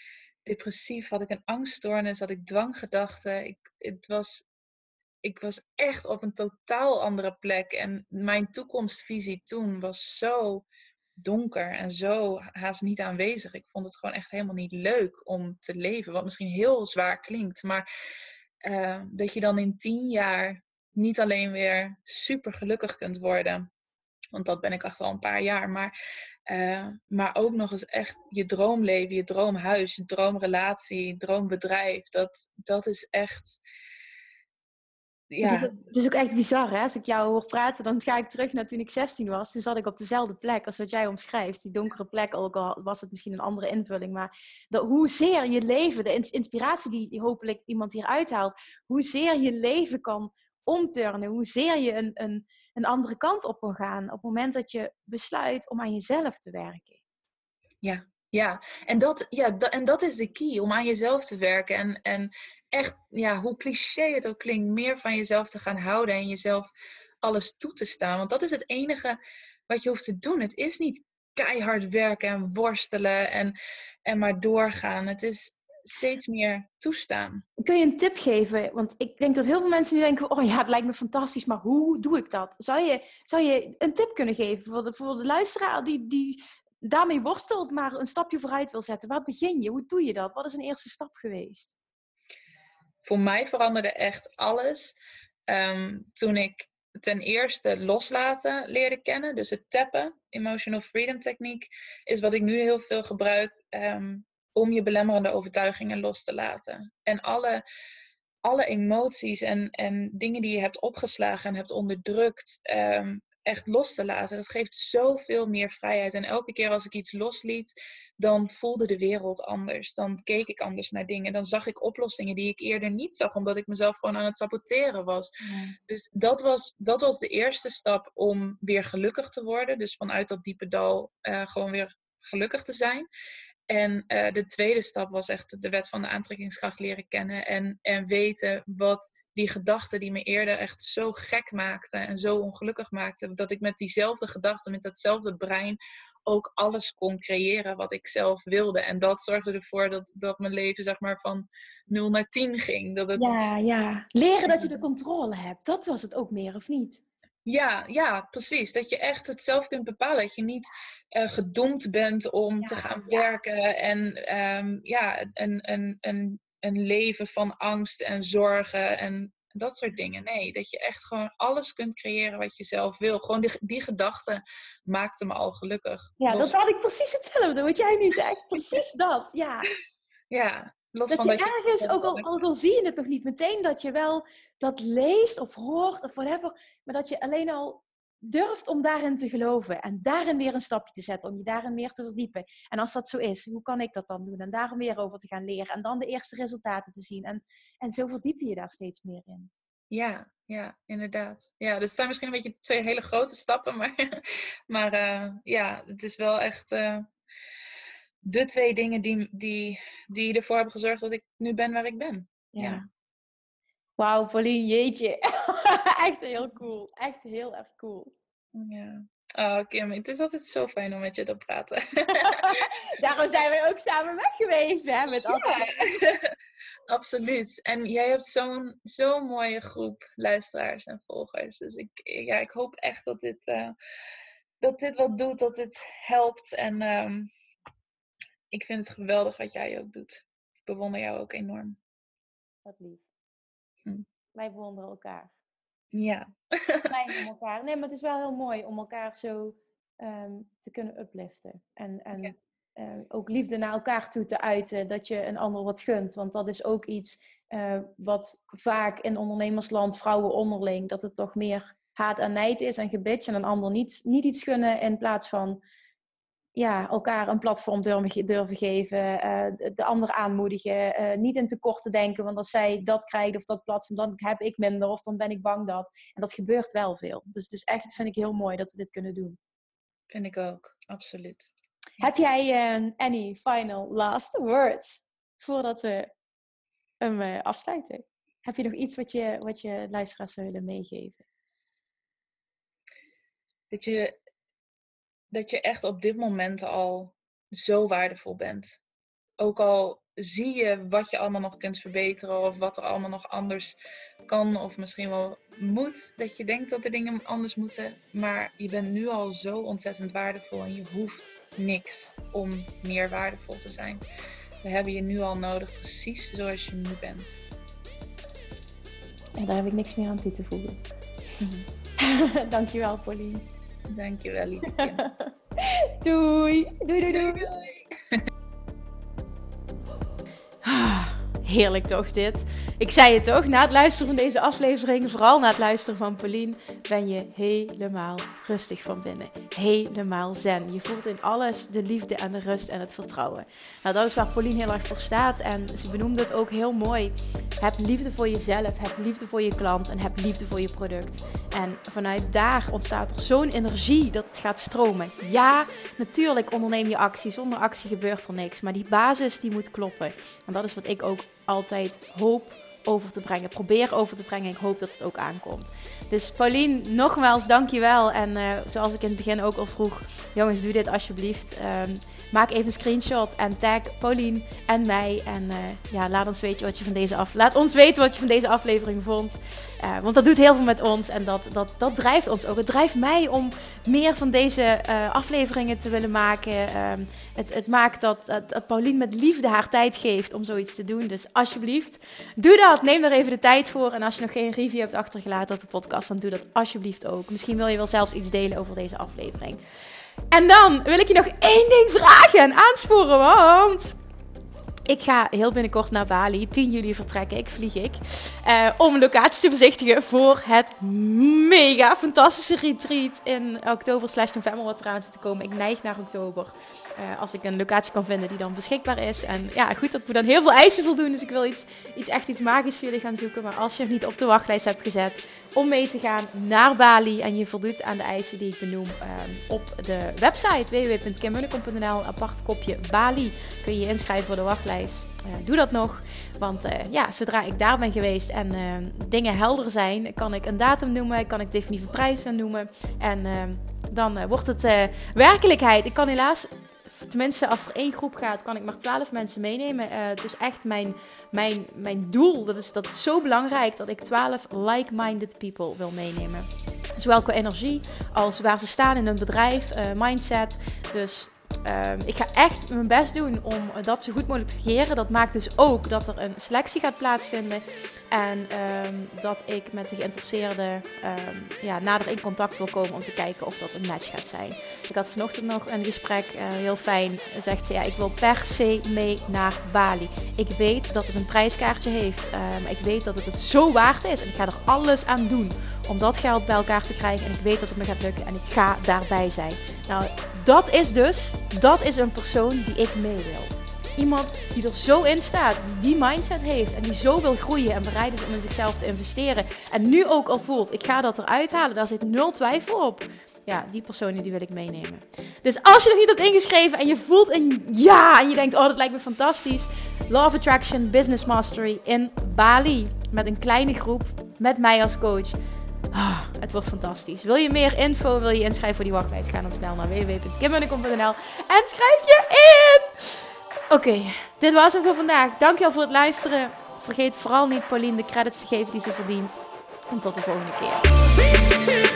depressief, had ik een angststoornis, had ik dwanggedachten. Ik, het was, ik was echt op een totaal andere plek. En mijn toekomstvisie toen was zo donker en zo haast niet aanwezig. Ik vond het gewoon echt helemaal niet leuk om te leven. Wat misschien heel zwaar klinkt. Maar uh, dat je dan in tien jaar niet alleen weer super gelukkig kunt worden. Want dat ben ik echt al een paar jaar. Maar, uh, maar ook nog eens echt je droomleven, je droomhuis, je droomrelatie, droombedrijf. Dat, dat is echt ja. Het, is, het is ook echt bizar, hè? Als ik jou hoor praten, dan ga ik terug naar toen ik 16 was. Toen zat ik op dezelfde plek als wat jij omschrijft. Die donkere plek, ook al was het misschien een andere invulling. Maar dat, hoezeer je leven, de inspiratie die hopelijk iemand hier uithaalt, hoezeer je leven kan omturnen, hoezeer je een, een, een andere kant op kan gaan op het moment dat je besluit om aan jezelf te werken. Ja, ja, en dat, ja, en dat is de key, om aan jezelf te werken. En, en echt, ja, hoe cliché het ook klinkt, meer van jezelf te gaan houden en jezelf alles toe te staan. Want dat is het enige wat je hoeft te doen. Het is niet keihard werken en worstelen en, en maar doorgaan. Het is steeds meer toestaan. Kun je een tip geven? Want ik denk dat heel veel mensen nu denken: oh ja, het lijkt me fantastisch, maar hoe doe ik dat? Zou je, zou je een tip kunnen geven voor de, voor de luisteraar die, die daarmee worstelt, maar een stapje vooruit wil zetten? Waar begin je? Hoe doe je dat? Wat is een eerste stap geweest? Voor mij veranderde echt alles ehm, toen ik ten eerste loslaten leerde kennen. Dus het tappen, emotional freedom techniek, is wat ik nu heel veel gebruik ehm, om je belemmerende overtuigingen los te laten. En alle, alle emoties en, en dingen die je hebt opgeslagen en hebt onderdrukt, ehm, echt los te laten. Dat geeft zoveel meer vrijheid. En elke keer als ik iets losliet, dan voelde de wereld anders. Dan keek ik anders naar dingen. Dan zag ik oplossingen die ik eerder niet zag, omdat ik mezelf gewoon aan het saboteren was. Dus dat was, dat was de eerste stap om weer gelukkig te worden. Dus vanuit dat diepe dal uh, gewoon weer gelukkig te zijn. En uh, de tweede stap was echt de wet van de aantrekkingskracht leren kennen en, en weten wat die gedachten die me eerder echt zo gek maakten en zo ongelukkig maakten, dat ik met diezelfde gedachten, met datzelfde brein, ook alles kon creëren wat ik zelf wilde. En dat zorgde ervoor dat, dat mijn leven zeg maar van 0 naar 10 ging. Dat het... Ja, ja. Leren dat je de controle hebt, dat was het ook meer, of niet? Ja, ja, precies. Dat je echt het zelf kunt bepalen. Dat je niet uh, gedoemd bent om te gaan werken en um, ja, een, een, een, een leven van angst en zorgen en dat soort dingen. Nee, dat je echt gewoon alles kunt creëren wat je zelf wil. Gewoon die, die gedachte maakte me al gelukkig. Ja, dat had ik precies hetzelfde. Wat jij nu zegt, (laughs) precies dat. Ja. Ja, Los dat van je dat ergens, je... ook, al, (laughs) ook al zie je het nog niet meteen, dat je wel dat leest of hoort of whatever, maar dat je alleen al durft om daarin te geloven en daarin weer een stapje te zetten, om je daarin meer te verdiepen. En als dat zo is, hoe kan ik dat dan doen? En daarom weer over te gaan leren en dan de eerste resultaten te zien. En, en zo verdiep je je daar steeds meer in. Ja, ja, inderdaad. Ja, dus het zijn misschien een beetje twee hele grote stappen, (laughs) maar, maar uh, ja, het is wel echt uh, de twee dingen die, die, die ervoor hebben gezorgd dat ik nu ben waar ik ben. Ja. ja. Wauw, Pauline, jeetje. (laughs) Echt heel cool. Echt heel erg cool. Ja. Oh, Kim, het is altijd zo fijn om met je te praten. (laughs) Daarom zijn we ook samen weg geweest. We hebben het ja. (laughs) Absoluut. En jij hebt zo'n zo'n mooie groep luisteraars en volgers. Dus ik, ja, ik hoop echt dat dit, uh, dat dit wat doet, dat dit helpt. En um, ik vind het geweldig wat jij ook doet. Ik bewonder jou ook enorm. Dat lief. Hm. Wij bewonderen elkaar. Ja. Fijn om (laughs) elkaar. Nee, maar het is wel heel mooi om elkaar zo um, te kunnen upliften. En, en ja. uh, ook liefde naar elkaar toe te uiten. Dat je een ander wat gunt. Want dat is ook iets uh, wat vaak in ondernemersland, vrouwen onderling, dat het toch meer haat en nijd is en gebitch en een ander niet, niet iets gunnen in plaats van ja, elkaar een platform durven, durven geven, uh, de, ander aanmoedigen, uh, niet in tekort te denken, want als zij dat krijgt of dat platform, dan heb ik minder of dan ben ik bang dat. En dat gebeurt wel veel. Dus het is echt, vind ik heel mooi dat we dit kunnen doen. Vind ik ook, absoluut. Heb jij uh, any final last words voordat we hem afsluiten? Heb je nog iets wat je, wat je luisteraars zou willen meegeven? Dat je dat je echt op dit moment al zo waardevol bent. Ook al zie je wat je allemaal nog kunt verbeteren of wat er allemaal nog anders kan of misschien wel moet. Dat je denkt dat er dingen anders moeten. Maar je bent nu al zo ontzettend waardevol en je hoeft niks om meer waardevol te zijn. We hebben je nu al nodig precies zoals je nu bent. En daar heb ik niks meer aan toe te voegen. (laughs) Dankjewel, Pauline. Dankjewel, lieve doei. Doei, doei, doei. doei, doei. Heerlijk toch dit? Ik zei het toch, na het luisteren van deze aflevering, vooral na het luisteren van Pauline, ben je helemaal rustig van binnen. Helemaal zen. Je voelt in alles de liefde en de rust en het vertrouwen. Nou, dat is waar Pauline heel erg voor staat en ze benoemde het ook heel mooi. Heb liefde voor jezelf, heb liefde voor je klant en heb liefde voor je product. En vanuit daar ontstaat er zo'n energie dat het gaat stromen. Ja, natuurlijk onderneem je actie. Zonder actie gebeurt er niks. Maar die basis die moet kloppen. En dat is wat ik ook altijd hoop over te brengen. Probeer over te brengen. Ik hoop dat het ook aankomt. Dus Pauline, nogmaals dankjewel. En uh, zoals ik in het begin ook al vroeg, jongens, doe dit alsjeblieft. Um, maak even een screenshot en tag Pauline en mij. En uh, ja, laat ons weten wat je van deze af... Laat ons weten wat je van deze aflevering vond. Uh, want dat doet heel veel met ons en dat, dat, dat drijft ons ook. Het drijft mij om meer van deze afleveringen te willen maken. Uh, het, het maakt dat, dat, dat Pauline met liefde haar tijd geeft om zoiets te doen. Dus alsjeblieft, doe dat. Neem er even de tijd voor. En als je nog geen review hebt achtergelaten op de podcast, dan doe dat alsjeblieft ook. Misschien wil je wel zelfs iets delen over deze aflevering. En dan wil ik je nog één ding vragen en aansporen, want ik ga heel binnenkort naar Bali. 10 juli vertrek ik, vlieg ik. Uh, om locaties te bezichtigen voor het mega fantastische retreat in oktober slash november wat zit te komen. Ik neig naar oktober. Uh, als ik een locatie kan vinden die dan beschikbaar is. En ja, goed, dat moet dan heel veel eisen voldoen. Dus ik wil iets, iets echt iets magisch voor jullie gaan zoeken. Maar als je nog niet op de wachtlijst hebt gezet om mee te gaan naar Bali. En je voldoet aan de eisen die ik benoem uh, op de website www.kimmunnekom.nl. Apart kopje Bali kun je je inschrijven voor de wachtlijst. Uh, doe dat nog. Want ja, zodra ik daar ben geweest en dingen helder zijn, kan ik een datum noemen. Kan ik definitieve prijzen noemen. En dan wordt het werkelijkheid. Ik kan helaas tenminste, als er één groep gaat, kan ik maar twaalf mensen meenemen. Uh, het is echt mijn, mijn, mijn doel. Dat is, dat is zo belangrijk dat ik twaalf like-minded people wil meenemen. Zowel qua energie als waar ze staan in hun bedrijf, uh, mindset. Dus Ehm, ik ga echt mijn best doen om dat zo goed mogelijk te creëren. Dat maakt dus ook dat er een selectie gaat plaatsvinden. En ehm, dat ik met de geïnteresseerden um, ja, nader in contact wil komen om te kijken of dat een match gaat zijn. Ik had vanochtend nog een gesprek, uh, heel fijn. Zegt ze, ja, ik wil per se mee naar Bali. Ik weet dat het een prijskaartje heeft. ik weet dat het het zo waard is. En ik ga er alles aan doen om dat geld bij elkaar te krijgen. En ik weet dat het me gaat lukken en ik ga daarbij zijn. Nou, dat is dus, dat is een persoon die ik mee wil. Iemand die er zo in staat, die die mindset heeft en die zo wil groeien en bereid is om in zichzelf te investeren. En nu ook al voelt, ik ga dat eruit halen, daar zit nul twijfel op. Ja, die personen die wil ik meenemen. Dus als je nog niet hebt ingeschreven en je voelt een ja en je denkt, oh dat lijkt me fantastisch. Love Attraction Business Mastery in Bali. Met een kleine groep, met mij als coach. Oh, het wordt fantastisch. Wil je meer info, wil je inschrijven voor die wachtlijst? Ga dan snel naar www.kimmunnekom.nl en schrijf je in! Oké, dit was hem voor vandaag. Dankjewel voor het luisteren. Vergeet vooral niet Pauline de credits te geven die ze verdient. En tot de volgende keer.